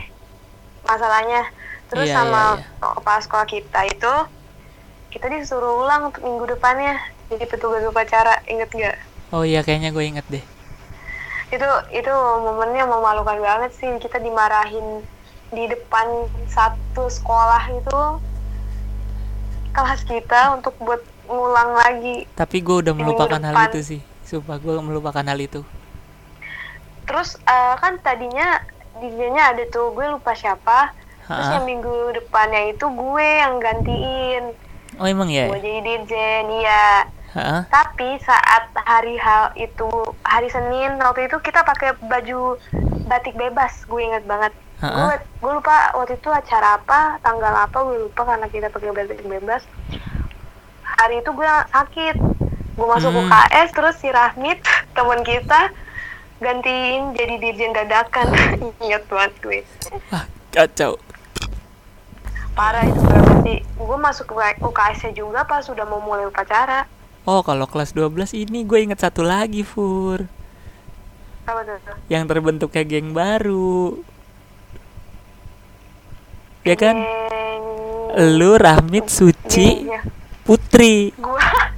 Speaker 2: masalahnya terus
Speaker 1: Iya,
Speaker 2: sama
Speaker 1: iya,
Speaker 2: kepala sekolah kita itu kita disuruh ulang untuk minggu depannya jadi petugas upacara inget gak
Speaker 1: oh iya kayaknya gue inget deh.
Speaker 2: Itu itu momennya memalukan banget sih kita dimarahin di depan satu sekolah itu kelas kita untuk buat ngulang lagi.
Speaker 1: Tapi gue udah melupakan hal
Speaker 2: depan.
Speaker 1: itu sih. Sumpah gue melupakan hal itu.
Speaker 2: Terus eh, kan tadinya dirjennya ada tuh gue lupa siapa terus yang minggu depannya itu gue yang gantiin.
Speaker 1: Oh emang ya?
Speaker 2: Gue jadi dirjen iya.
Speaker 1: Heeh.
Speaker 2: tapi saat hari hal itu hari Senin waktu itu kita pakai baju batik bebas gue inget banget. Gue gue lupa waktu itu acara apa tanggal apa gue lupa karena kita pakai batik bebas. Hari itu gue sakit. Gue masuk
Speaker 1: Hmm.
Speaker 2: UKS terus si Rahmit [LAUGHS] teman kita gantiin jadi dirjen dadakan. [LAUGHS] Inget banget gue.
Speaker 1: Wah kacau
Speaker 2: parah itu berapa sih gue masuk UKS nya juga pas sudah mau mulai upacara.
Speaker 1: Oh kalau kelas 12 ini gue inget satu lagi fur.
Speaker 2: Apa tuh?
Speaker 1: Yang terbentuk kayak geng baru. Ya kan?
Speaker 2: Geng-
Speaker 1: lu Rahmit Suci Putri.
Speaker 2: Gua. [LAUGHS]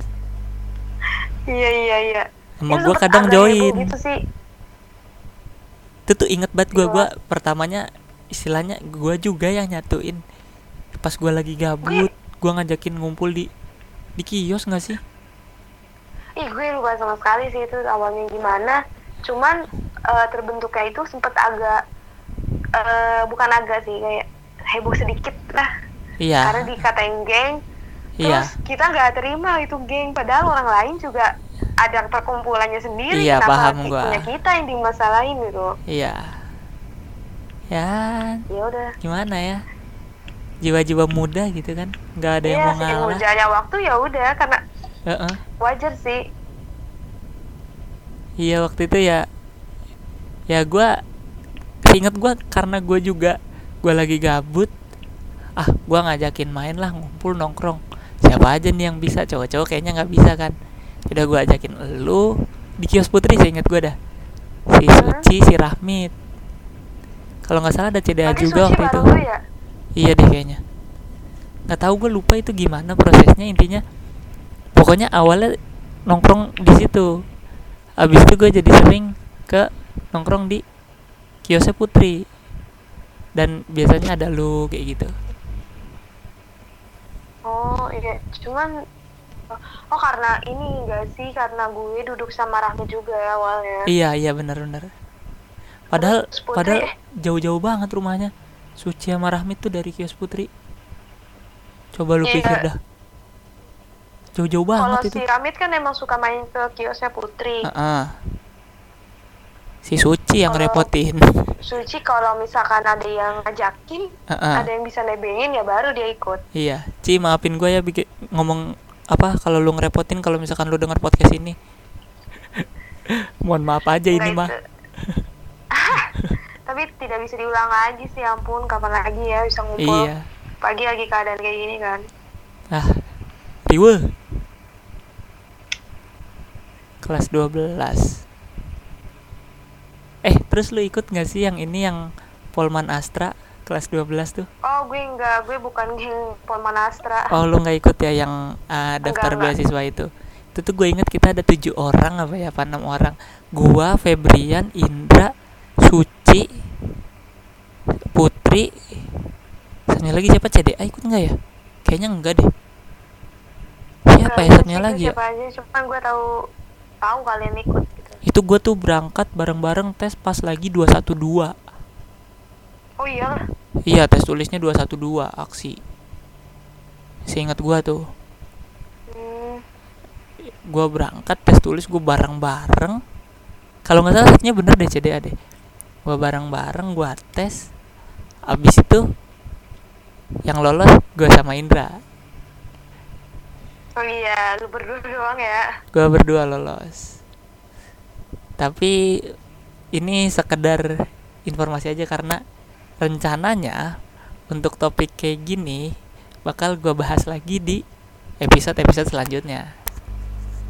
Speaker 2: Iya iya iya.
Speaker 1: Sama gue kadang join.
Speaker 2: gitu sih.
Speaker 1: Itu tuh inget banget gue gua. Pertamanya istilahnya gue juga yang nyatuin pas gue lagi gabut gue ngajakin ngumpul di di kios nggak sih?
Speaker 2: Ih gue lupa sama sekali sih itu awalnya gimana. Cuman eh, terbentuknya itu sempet agak eh, bukan agak sih kayak heboh sedikit lah.
Speaker 1: Iya.
Speaker 2: Karena dikatain geng.
Speaker 1: Iya.
Speaker 2: Terus kita nggak terima itu geng. Padahal orang lain juga ada perkumpulannya sendiri.
Speaker 1: Iya,
Speaker 2: kenapa
Speaker 1: paham gua.
Speaker 2: punya kita yang dimasalahin gitu?
Speaker 1: Iya. Ya.
Speaker 2: Ya udah.
Speaker 1: Gimana ya jiwa-jiwa muda gitu kan? Nggak ada yang
Speaker 2: Iya,
Speaker 1: mau ngalah
Speaker 2: mudanya waktu ya udah karena
Speaker 1: Heeh.
Speaker 2: wajar sih.
Speaker 1: Iya waktu itu ya ya gue inget gue karena gue juga gue lagi gabut. Ah gue ngajakin main lah ngumpul nongkrong. Siapa aja nih yang bisa? Cowok-cowok kayaknya nggak bisa kan? Udah gue ajakin lu di kios putri saya inget gue dah. Si Suci si Rahmit. Kalau nggak salah ada CDA juga
Speaker 2: Suci
Speaker 1: waktu itu.
Speaker 2: ya
Speaker 1: Iya deh kayaknya. Nggak tahu gue lupa itu gimana prosesnya intinya. Pokoknya awalnya nongkrong di situ. Abis itu gue jadi sering ke nongkrong di kiosnya Putri. Dan biasanya ada lu kayak gitu.
Speaker 2: Oh iya. Cuman oh karena ini enggak sih karena gue duduk sama Rahmi juga ya awalnya.
Speaker 1: Iya iya benar-benar. Padahal
Speaker 2: Terus Putri,
Speaker 1: padahal jauh-jauh banget rumahnya Suci sama Rahmi tuh dari kios Putri coba lu
Speaker 2: Iya.
Speaker 1: pikir dah jauh-jauh banget itu
Speaker 2: si Ramit kan emang suka main ke kiosnya Putri
Speaker 1: Heeh. si Suci yang
Speaker 2: Kalau-
Speaker 1: repotin
Speaker 2: Suci kalau misalkan ada yang ngajakin
Speaker 1: Heeh.
Speaker 2: ada yang bisa nebengin ya baru dia ikut
Speaker 1: Iya, Ci maafin gue ya bikin ngomong apa kalau lu ngerepotin kalau misalkan lu dengar podcast ini. [LAUGHS] Mohon maaf aja ini mah. [LAUGHS]
Speaker 2: tapi tidak bisa diulang lagi sih ya ampun kapan lagi ya bisa ngumpul
Speaker 1: Iya.
Speaker 2: pagi lagi keadaan kayak gini kan
Speaker 1: Ah, riwe. Kelas 12. Eh, terus lu ikut gak sih yang ini yang Polman Astra kelas 12 tuh?
Speaker 2: oh gue enggak gue bukan geng Polman Astra
Speaker 1: Oh, lu nggak ikut ya yang ah, daftar
Speaker 2: Enggak, enggak.
Speaker 1: beasiswa itu? Itu tuh gue inget kita ada tujuh orang apa ya, apa enam orang. Gua, Febrian, Indra, Suci, Putri, satunya lagi siapa CDA ikut nggak ya? Kayaknya enggak deh. Siapa ya satunya
Speaker 2: gue
Speaker 1: lagi ya?
Speaker 2: aja cuman gue tahu tahu kalian ikut gitu
Speaker 1: Itu gua tuh berangkat bareng-bareng tes pas lagi 212.
Speaker 2: oh iya
Speaker 1: Iya, tes tulisnya 212 aksi. Seingat gua tuh.
Speaker 2: hmm,
Speaker 1: Gua berangkat tes tulis gua bareng-bareng. Kalau nggak salah satunya bener deh CDA deh. Gua bareng-bareng gua tes. Abis itu yang lolos gua sama Indra.
Speaker 2: oh iya lu berdua doang ya
Speaker 1: Gua berdua lolos. Tapi ini sekedar informasi aja karena rencananya untuk topik kayak gini bakal gua bahas lagi di episode-episode selanjutnya.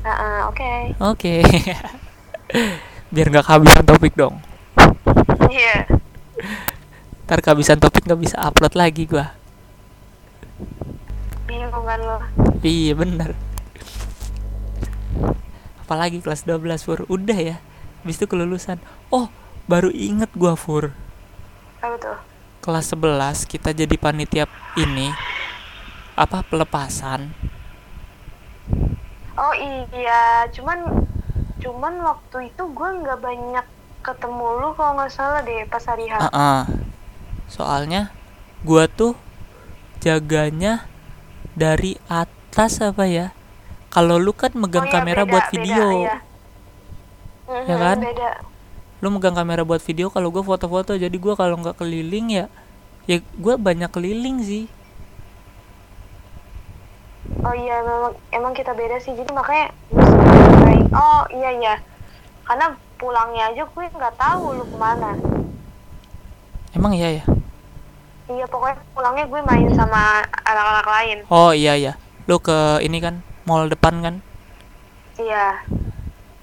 Speaker 2: nah, ah, oke
Speaker 1: Oke. [LAUGHS] Biar nggak kehabisan topik dong.
Speaker 2: Iya
Speaker 1: Ntar kehabisan topik nggak bisa upload lagi gua.
Speaker 2: bingung kan lo
Speaker 1: Iya bener. Apalagi kelas 12 Fur. Udah ya. Habis itu kelulusan. Oh, baru inget gua Fur.
Speaker 2: apa tuh
Speaker 1: Kelas 11 kita jadi panitia ini apa pelepasan.
Speaker 2: oh iya cuman cuman waktu itu gue nggak banyak ketemu lu kalau nggak salah deh pas hari H
Speaker 1: Ah, Soalnya gua tuh jaganya dari atas apa ya? Kalau lu kan megang
Speaker 2: Oh iya,
Speaker 1: kamera
Speaker 2: beda,
Speaker 1: buat
Speaker 2: beda,
Speaker 1: video.
Speaker 2: iya. Mhm,
Speaker 1: kan?
Speaker 2: beda
Speaker 1: lu megang kamera buat video kalau gue foto-foto jadi gue kalau nggak keliling ya ya gue banyak keliling sih
Speaker 2: oh iya memang emang kita beda sih jadi makanya oh iya iya karena pulangnya aja gue nggak tahu lu ke mana.
Speaker 1: Emang iya ya?
Speaker 2: Iya pokoknya pulangnya gue main sama anak-anak lain.
Speaker 1: Oh iya ya lu ke ini kan mall depan kan?
Speaker 2: Iya.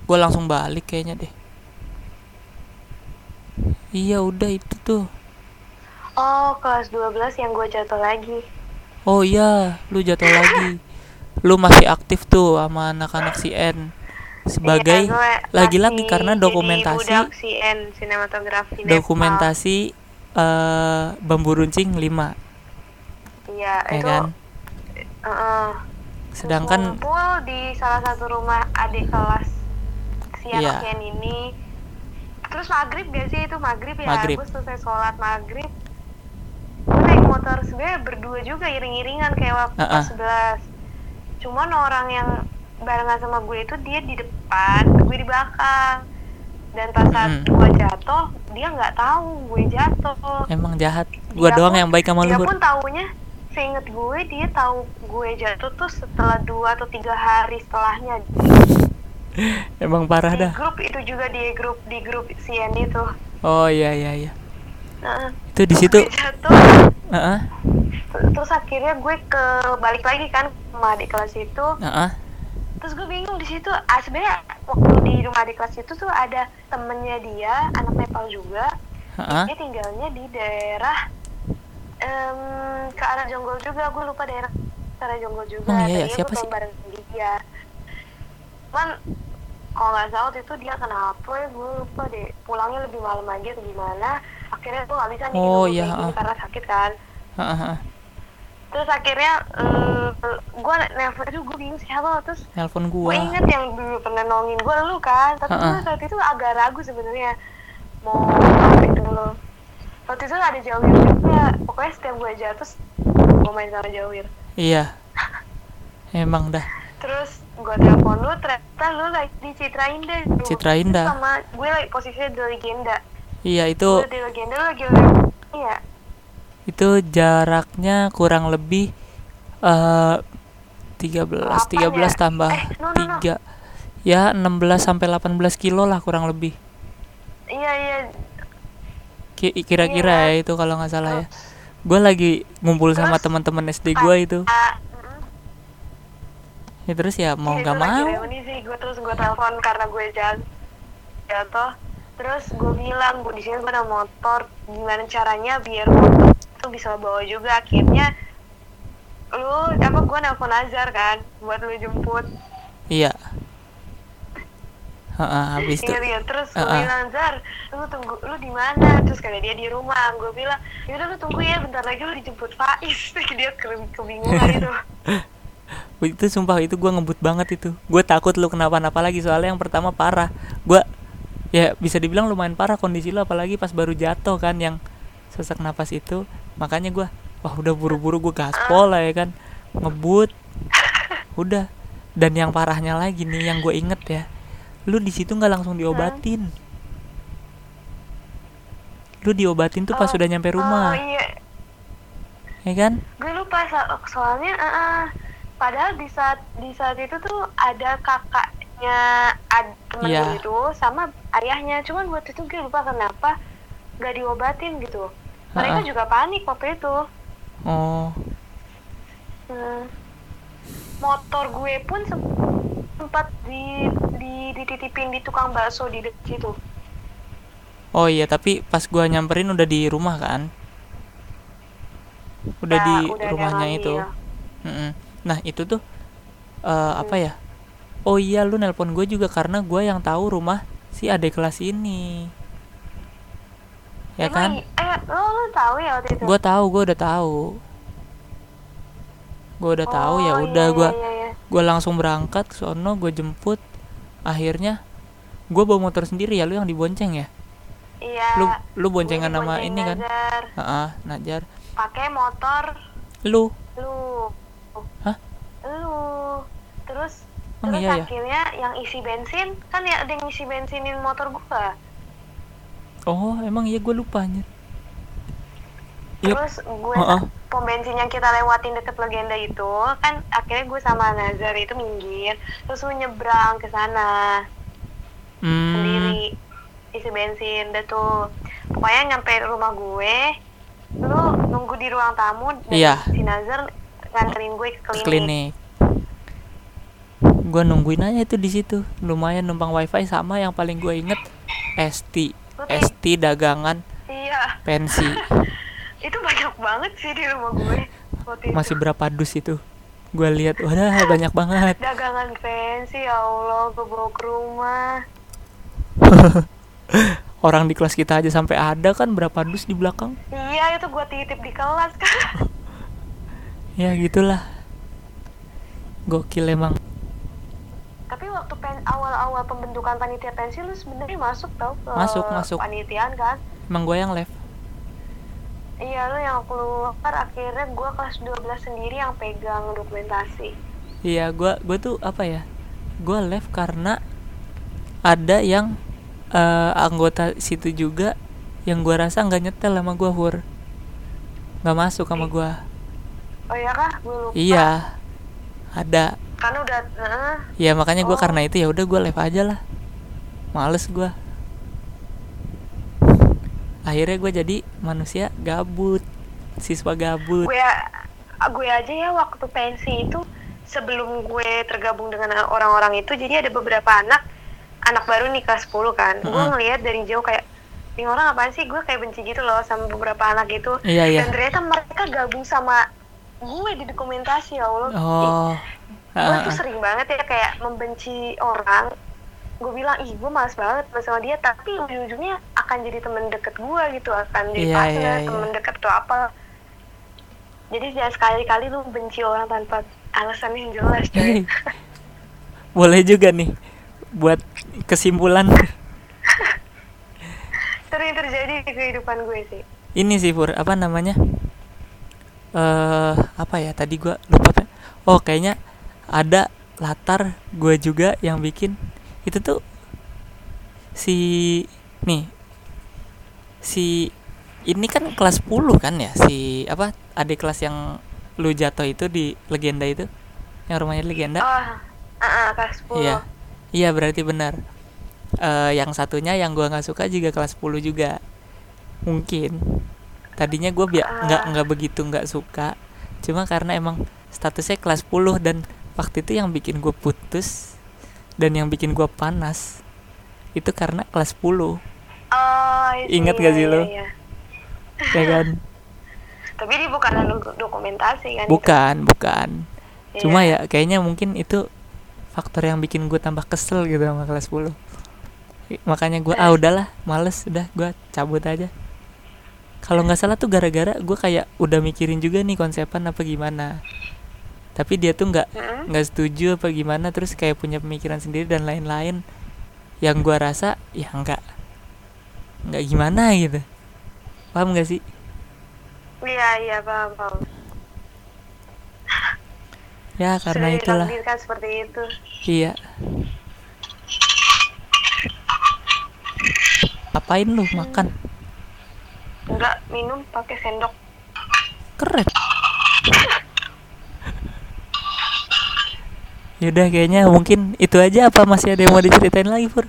Speaker 1: Gue langsung balik kayaknya deh. Iya udah itu tuh.
Speaker 2: Oh kelas 12 yang gue jatuh lagi.
Speaker 1: Oh iya. Lu jatuh lagi. Lu masih aktif tuh sama anak-anak CN sebagai
Speaker 2: Iya,
Speaker 1: lagi-lagi
Speaker 2: masih
Speaker 1: karena dokumentasi dokumentasi eh bambu runcing 5
Speaker 2: iya
Speaker 1: ya
Speaker 2: itu
Speaker 1: kan
Speaker 2: Heeh.
Speaker 1: sedangkan
Speaker 2: ngumpul di salah satu rumah adik kelas si
Speaker 1: Iya.
Speaker 2: anak ini terus maghrib gak sih itu maghrib ya
Speaker 1: Maghrib.
Speaker 2: gue selesai sholat maghrib gue naik motor sebenarnya berdua juga iring-iringan kayak waktu
Speaker 1: Uh-uh.
Speaker 2: pas 11 cuman orang yang barengan sama gue itu dia di depan gue di belakang. Dan pas saat
Speaker 1: Mm.
Speaker 2: gue jatuh dia nggak tahu gue jatuh.
Speaker 1: Emang jahat.
Speaker 2: Dia
Speaker 1: doang
Speaker 2: pun-
Speaker 1: yang baik sama
Speaker 2: dia
Speaker 1: lu Hur.
Speaker 2: pun taunya seinget gue dia tahu gue jatuh tuh setelah dua atau tiga hari setelahnya. [LAUGHS]
Speaker 1: Emang parah
Speaker 2: di
Speaker 1: dah.
Speaker 2: grup itu juga di grup di grup CN itu
Speaker 1: oh iya iya iya.
Speaker 2: Nah,
Speaker 1: itu di situ
Speaker 2: gue jatuh.
Speaker 1: Heeh,
Speaker 2: ter- terus akhirnya gue ke balik lagi kan sama adik kelas itu.
Speaker 1: Heeh.
Speaker 2: Terus gue bingung di situ ah sebenarnya waktu di rumah adik kelas itu tuh ada temennya dia anak Nepal juga.
Speaker 1: Heeh.
Speaker 2: dia tinggalnya di daerah em, ke arah Jonggol juga. Gue lupa daerah ke arah Jonggol juga.
Speaker 1: Oh, iya ya,
Speaker 2: Tadinya
Speaker 1: siapa sih?
Speaker 2: bareng dia. Cuman kalau nggak salah waktu itu dia kenapa ya? Gue lupa deh. Pulangnya lebih malam aja atau gimana? Akhirnya gue nggak bisa nih
Speaker 1: Oh, iya, ah.
Speaker 2: karena sakit kan.
Speaker 1: Heeh.
Speaker 2: Terus akhirnya eh, gue nelfon aduh gue bingung siapa terus
Speaker 1: Nelpon
Speaker 2: gue
Speaker 1: gua.
Speaker 2: inget yang dulu pernah nolongin gue lu kan tapi
Speaker 1: Ha-ha.
Speaker 2: gue saat itu agak ragu sebenarnya mau apa dulu waktu itu ada jawir juga pokoknya setiap gue jatuh gue main sama jawir
Speaker 1: Iya. Emang dah.
Speaker 2: terus gue telepon lu ternyata lu lagi di Citra Indah tuh.
Speaker 1: Citra
Speaker 2: Terus
Speaker 1: Indah.
Speaker 2: sama gue lagi posisinya di legenda
Speaker 1: Iya, itu
Speaker 2: gue di legenda lu lagi iya
Speaker 1: itu jaraknya kurang lebih eh 13
Speaker 2: Delapan
Speaker 1: 13
Speaker 2: ya?
Speaker 1: tambah
Speaker 2: Eh, no, no, no.
Speaker 1: 3 ya 16 sampai 18 kilo lah kurang lebih.
Speaker 2: Iya iya.
Speaker 1: Ki- kira-kira ya
Speaker 2: Iya.
Speaker 1: itu kalau nggak salah ya. Gue lagi ngumpul sama
Speaker 2: Terus,
Speaker 1: teman-teman SD gue itu.
Speaker 2: Ah, mm.
Speaker 1: ya terus ya mau
Speaker 2: Iya,
Speaker 1: nggak mau.
Speaker 2: sih. Gue terus gue telepon karena gue jatuh. Terus gue bilang gue di sini gue ada motor. Gimana caranya biar motor itu bisa bawa juga. Akhirnya lu apa gue nelfon Azhar kan buat lu jemput.
Speaker 1: Iya. Heeh, habis itu
Speaker 2: Ingat ingat terus gue
Speaker 1: Uh-uh.
Speaker 2: bilang Zar lu tunggu lu di mana? Terus kata dia di rumah. Gue bilang yaudah lu tunggu ya bentar lagi lu dijemput Faiz. [LAUGHS] Terus dia ke- kebingungan gitu. [LAUGHS]
Speaker 1: Itu sumpah itu gue ngebut banget itu. Gue takut lu kenapa-napa lagi soalnya yang pertama parah. Gue ya bisa dibilang lumayan parah kondisi lu apalagi pas baru jatuh kan yang sesak napas itu makanya gue wah udah buru-buru gue gaspol lah ya kan. Ngebut. Udah. Dan yang parahnya lagi nih yang gue inget ya lu di situ nggak langsung diobatin. Lu diobatin tuh pas
Speaker 2: Oh,
Speaker 1: udah nyampe
Speaker 2: oh
Speaker 1: rumah
Speaker 2: iya.
Speaker 1: Ya kan?
Speaker 2: Gue lupa so- soalnya eh, eh, padahal di saat di saat itu tuh ada kakaknya ad, temen gue itu sama ayahnya. Cuman waktu itu gue lupa kenapa gak diobatin gitu mereka juga panik waktu itu
Speaker 1: oh
Speaker 2: Hmm. motor gue pun sem- sempat di, di dititipin di tukang bakso di dekat situ
Speaker 1: Oh iya, tapi pas gua nyamperin udah di rumah kan? Udah
Speaker 2: Ya,
Speaker 1: di
Speaker 2: udah
Speaker 1: rumahnya
Speaker 2: lagi
Speaker 1: itu.
Speaker 2: ya.
Speaker 1: Mm-mm. Nah, itu tuh eh, apa ya? Oh iya, lu nelpon gue juga karena gua yang tahu rumah si adik kelas ini. Ya
Speaker 2: Emang
Speaker 1: kan?
Speaker 2: I- eh lo lo tahu ya waktu itu
Speaker 1: Gua tahu, gua udah tahu. Gua udah tahu ya
Speaker 2: Oh,
Speaker 1: udah
Speaker 2: iya,
Speaker 1: gua
Speaker 2: iya, iya.
Speaker 1: gua langsung berangkat ke sono, gua jemput. Akhirnya gua bawa motor sendiri ya, lu yang dibonceng ya?
Speaker 2: iya
Speaker 1: Lu lu
Speaker 2: gue
Speaker 1: boncengan sama
Speaker 2: dibonceng
Speaker 1: ini kan?
Speaker 2: Nazar.
Speaker 1: Heeh, Najar.
Speaker 2: pakai motor
Speaker 1: Lu
Speaker 2: lu
Speaker 1: Hah?
Speaker 2: lu terus
Speaker 1: Oh,
Speaker 2: terus
Speaker 1: iya ya?
Speaker 2: akhirnya yang isi bensin kan ya ada yang isi bensinin motor gua
Speaker 1: Oh, emang iya gue lupa anjir.
Speaker 2: Terus gue
Speaker 1: Heeh.
Speaker 2: pom bensin yang kita lewatin deket legenda itu kan akhirnya gue sama Nazar itu minggir terus lu nyebrang ke sana
Speaker 1: Hmm,
Speaker 2: sendiri isi bensin deh tuh pokoknya nyampe rumah gue lu nunggu di ruang tamu dan
Speaker 1: Iya.
Speaker 2: si Nazar nganterin gue ke
Speaker 1: ke
Speaker 2: klinik,
Speaker 1: klinik. Gue nungguin aja itu di situ. Lumayan numpang wifi sama yang paling gue inget ST. ST dagangan
Speaker 2: iya
Speaker 1: pensi. [LAUGHS]
Speaker 2: itu banyak banget sih di rumah gue waktu itu.
Speaker 1: Masih berapa dus itu? Gue lihat, wadah banyak banget.
Speaker 2: dagangan fancy ya Allah gue bawa ke rumah [LAUGHS]
Speaker 1: Orang di kelas kita aja sampai ada kan berapa dus di belakang?
Speaker 2: iya itu gue titip di kelas kan [LAUGHS]
Speaker 1: Ya gitulah. Gokil emang.
Speaker 2: tapi waktu pen awal-awal pembentukan panitia pensi lu sebenarnya masuk tau ke
Speaker 1: Masuk, masuk.
Speaker 2: panitiaan kan
Speaker 1: Emang gue yang live.
Speaker 2: Iya lu yang keluar akhirnya gue kelas 12 sendiri yang pegang dokumentasi
Speaker 1: Iya, gua gua tuh apa ya? Gua live karena ada yang eh, anggota situ juga yang gua rasa nggak nyetel sama gua Hur. nggak masuk sama gua.
Speaker 2: oh iya kah gue lupa
Speaker 1: Iya. Ada.
Speaker 2: kan udah eh,
Speaker 1: Ya makanya gua
Speaker 2: Oh.
Speaker 1: karena itu ya udah gua live aja lah. Males gua. Akhirnya gua jadi manusia gabut. Siswa gabut.
Speaker 2: gue gue aja ya waktu pensi itu sebelum gue tergabung dengan orang-orang itu jadi ada beberapa anak anak baru nih kelas 10 kan gue
Speaker 1: Mm-mm.
Speaker 2: ngelihat dari jauh kayak ini orang apaan sih gue kayak benci gitu loh sama beberapa anak itu
Speaker 1: Iya, iya.
Speaker 2: dan ternyata mereka gabung sama gue di dokumentasi ya Allah
Speaker 1: Oh.
Speaker 2: gue
Speaker 1: ah,
Speaker 2: tuh
Speaker 1: ah.
Speaker 2: sering banget ya kayak membenci orang gue bilang ih gue males banget bersama dia tapi ujung-ujungnya akan jadi temen deket gue gitu akan jadi
Speaker 1: Iya,
Speaker 2: partner
Speaker 1: iya, iya.
Speaker 2: temen deket atau apa. Jadi jangan sekali-kali lu benci orang tanpa alasan yang jelas coy. [LAUGHS]
Speaker 1: Boleh juga nih buat kesimpulan. [LAUGHS]
Speaker 2: Sering terjadi di kehidupan gue sih.
Speaker 1: Ini sih Pur apa namanya? Eh apa ya tadi gua lupa oh kayaknya ada latar gue juga yang bikin itu tuh si nih si ini kan kelas 10 kan ya? Si apa adik kelas yang lu jatuh itu di legenda itu? Yang rumahnya di legenda?
Speaker 2: Oh ah ah, kelas 10
Speaker 1: Iya, iya berarti benar. Eh, yang satunya yang gua nggak suka juga kelas 10 juga. Mungkin. Tadinya gue biar nggak
Speaker 2: Ah.
Speaker 1: nggak begitu nggak suka, cuma karena emang statusnya kelas 10 dan waktu itu yang bikin gue putus dan yang bikin gue panas itu karena kelas 10
Speaker 2: Oh,
Speaker 1: Ingat
Speaker 2: iya,
Speaker 1: gak sih
Speaker 2: iya,
Speaker 1: lu?
Speaker 2: iya.
Speaker 1: ya kan [LAUGHS]
Speaker 2: Tapi ini bukan dok- dokumentasi kan?
Speaker 1: bukan bukan
Speaker 2: Itu?
Speaker 1: cuma
Speaker 2: Iya.
Speaker 1: ya kayaknya mungkin itu faktor yang bikin gue tambah kesel gitu sama kelas 10 I- makanya gue ah udahlah males udah gue cabut aja kalau nggak salah tuh gara-gara gue kayak udah mikirin juga nih konsepan apa gimana tapi dia tuh nggak nggak setuju apa gimana terus kayak punya pemikiran sendiri dan lain-lain yang gua rasa ya nggak nggak gimana gitu paham gak sih
Speaker 2: Iya, iya, paham, paham. [LAUGHS]
Speaker 1: ya karena
Speaker 2: Sudah
Speaker 1: itulah
Speaker 2: seperti itu.
Speaker 1: iya apain lu makan
Speaker 2: Enggak minum pakai sendok.
Speaker 1: keren [LAUGHS] Yaudah kayaknya mungkin itu aja apa masih ada yang mau diceritain lagi Pur?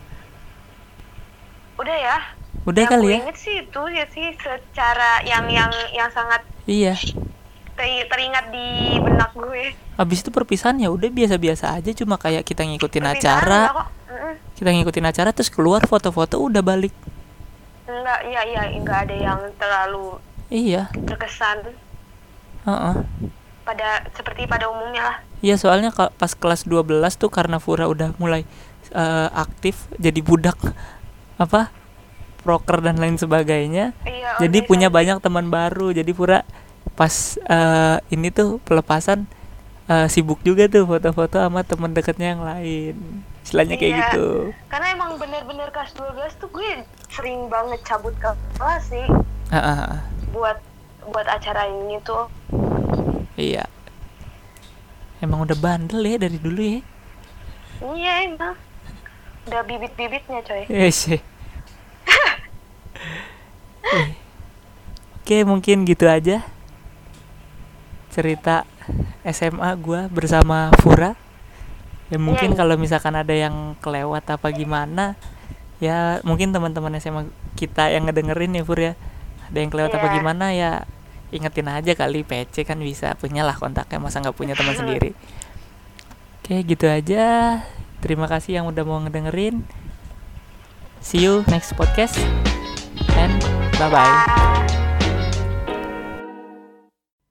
Speaker 2: Udah ya.
Speaker 1: Udah
Speaker 2: yang
Speaker 1: kali ya?
Speaker 2: inget sih itu ya sih secara yang yang yang sangat
Speaker 1: Iya.
Speaker 2: ter- teringat di benak gue.
Speaker 1: Habis itu perpisahan ya udah biasa-biasa aja cuma kayak kita ngikutin
Speaker 2: Perpisahan
Speaker 1: acara,
Speaker 2: kok.
Speaker 1: Kita ngikutin acara terus keluar foto-foto udah balik.
Speaker 2: Enggak, iya iya enggak ada yang terlalu
Speaker 1: Iya,
Speaker 2: terkesan
Speaker 1: heeh.
Speaker 2: pada seperti pada umumnya lah.
Speaker 1: Iya soalnya pas kelas 12 tuh karena Fura udah mulai eh, aktif jadi budak apa proker dan lain sebagainya
Speaker 2: Iya.
Speaker 1: jadi
Speaker 2: organisasi.
Speaker 1: punya banyak teman baru jadi Pura pas eh, ini tuh pelepasan eh, sibuk juga tuh foto-foto sama teman dekatnya yang lain istilahnya kayak
Speaker 2: Iya.
Speaker 1: gitu
Speaker 2: Karena emang bener-bener kelas 12 tuh gue sering banget cabut ke kelas sih
Speaker 1: ah, ah.
Speaker 2: buat buat acara ini tuh.
Speaker 1: iya emang udah bandel ya dari dulu ya
Speaker 2: Iya emang. Udah bibit-bibitnya coy.
Speaker 1: Eh, sih. Eh. Oke, mungkin gitu aja cerita SMA gua bersama Fura. Ya mungkin kalau misalkan ada yang kelewat apa gimana, ya mungkin teman-teman SMA kita yang ngedengerin ya Fur ya. Ada yang kelewat apa
Speaker 2: Iya.
Speaker 1: gimana ya ingetin aja kali PC kan bisa punya lah kontaknya masa nggak punya teman [LAUGHS] sendiri. Oke, gitu aja. Terima kasih yang udah mau ngedengerin. See you next podcast and bye bye.
Speaker 2: Bye.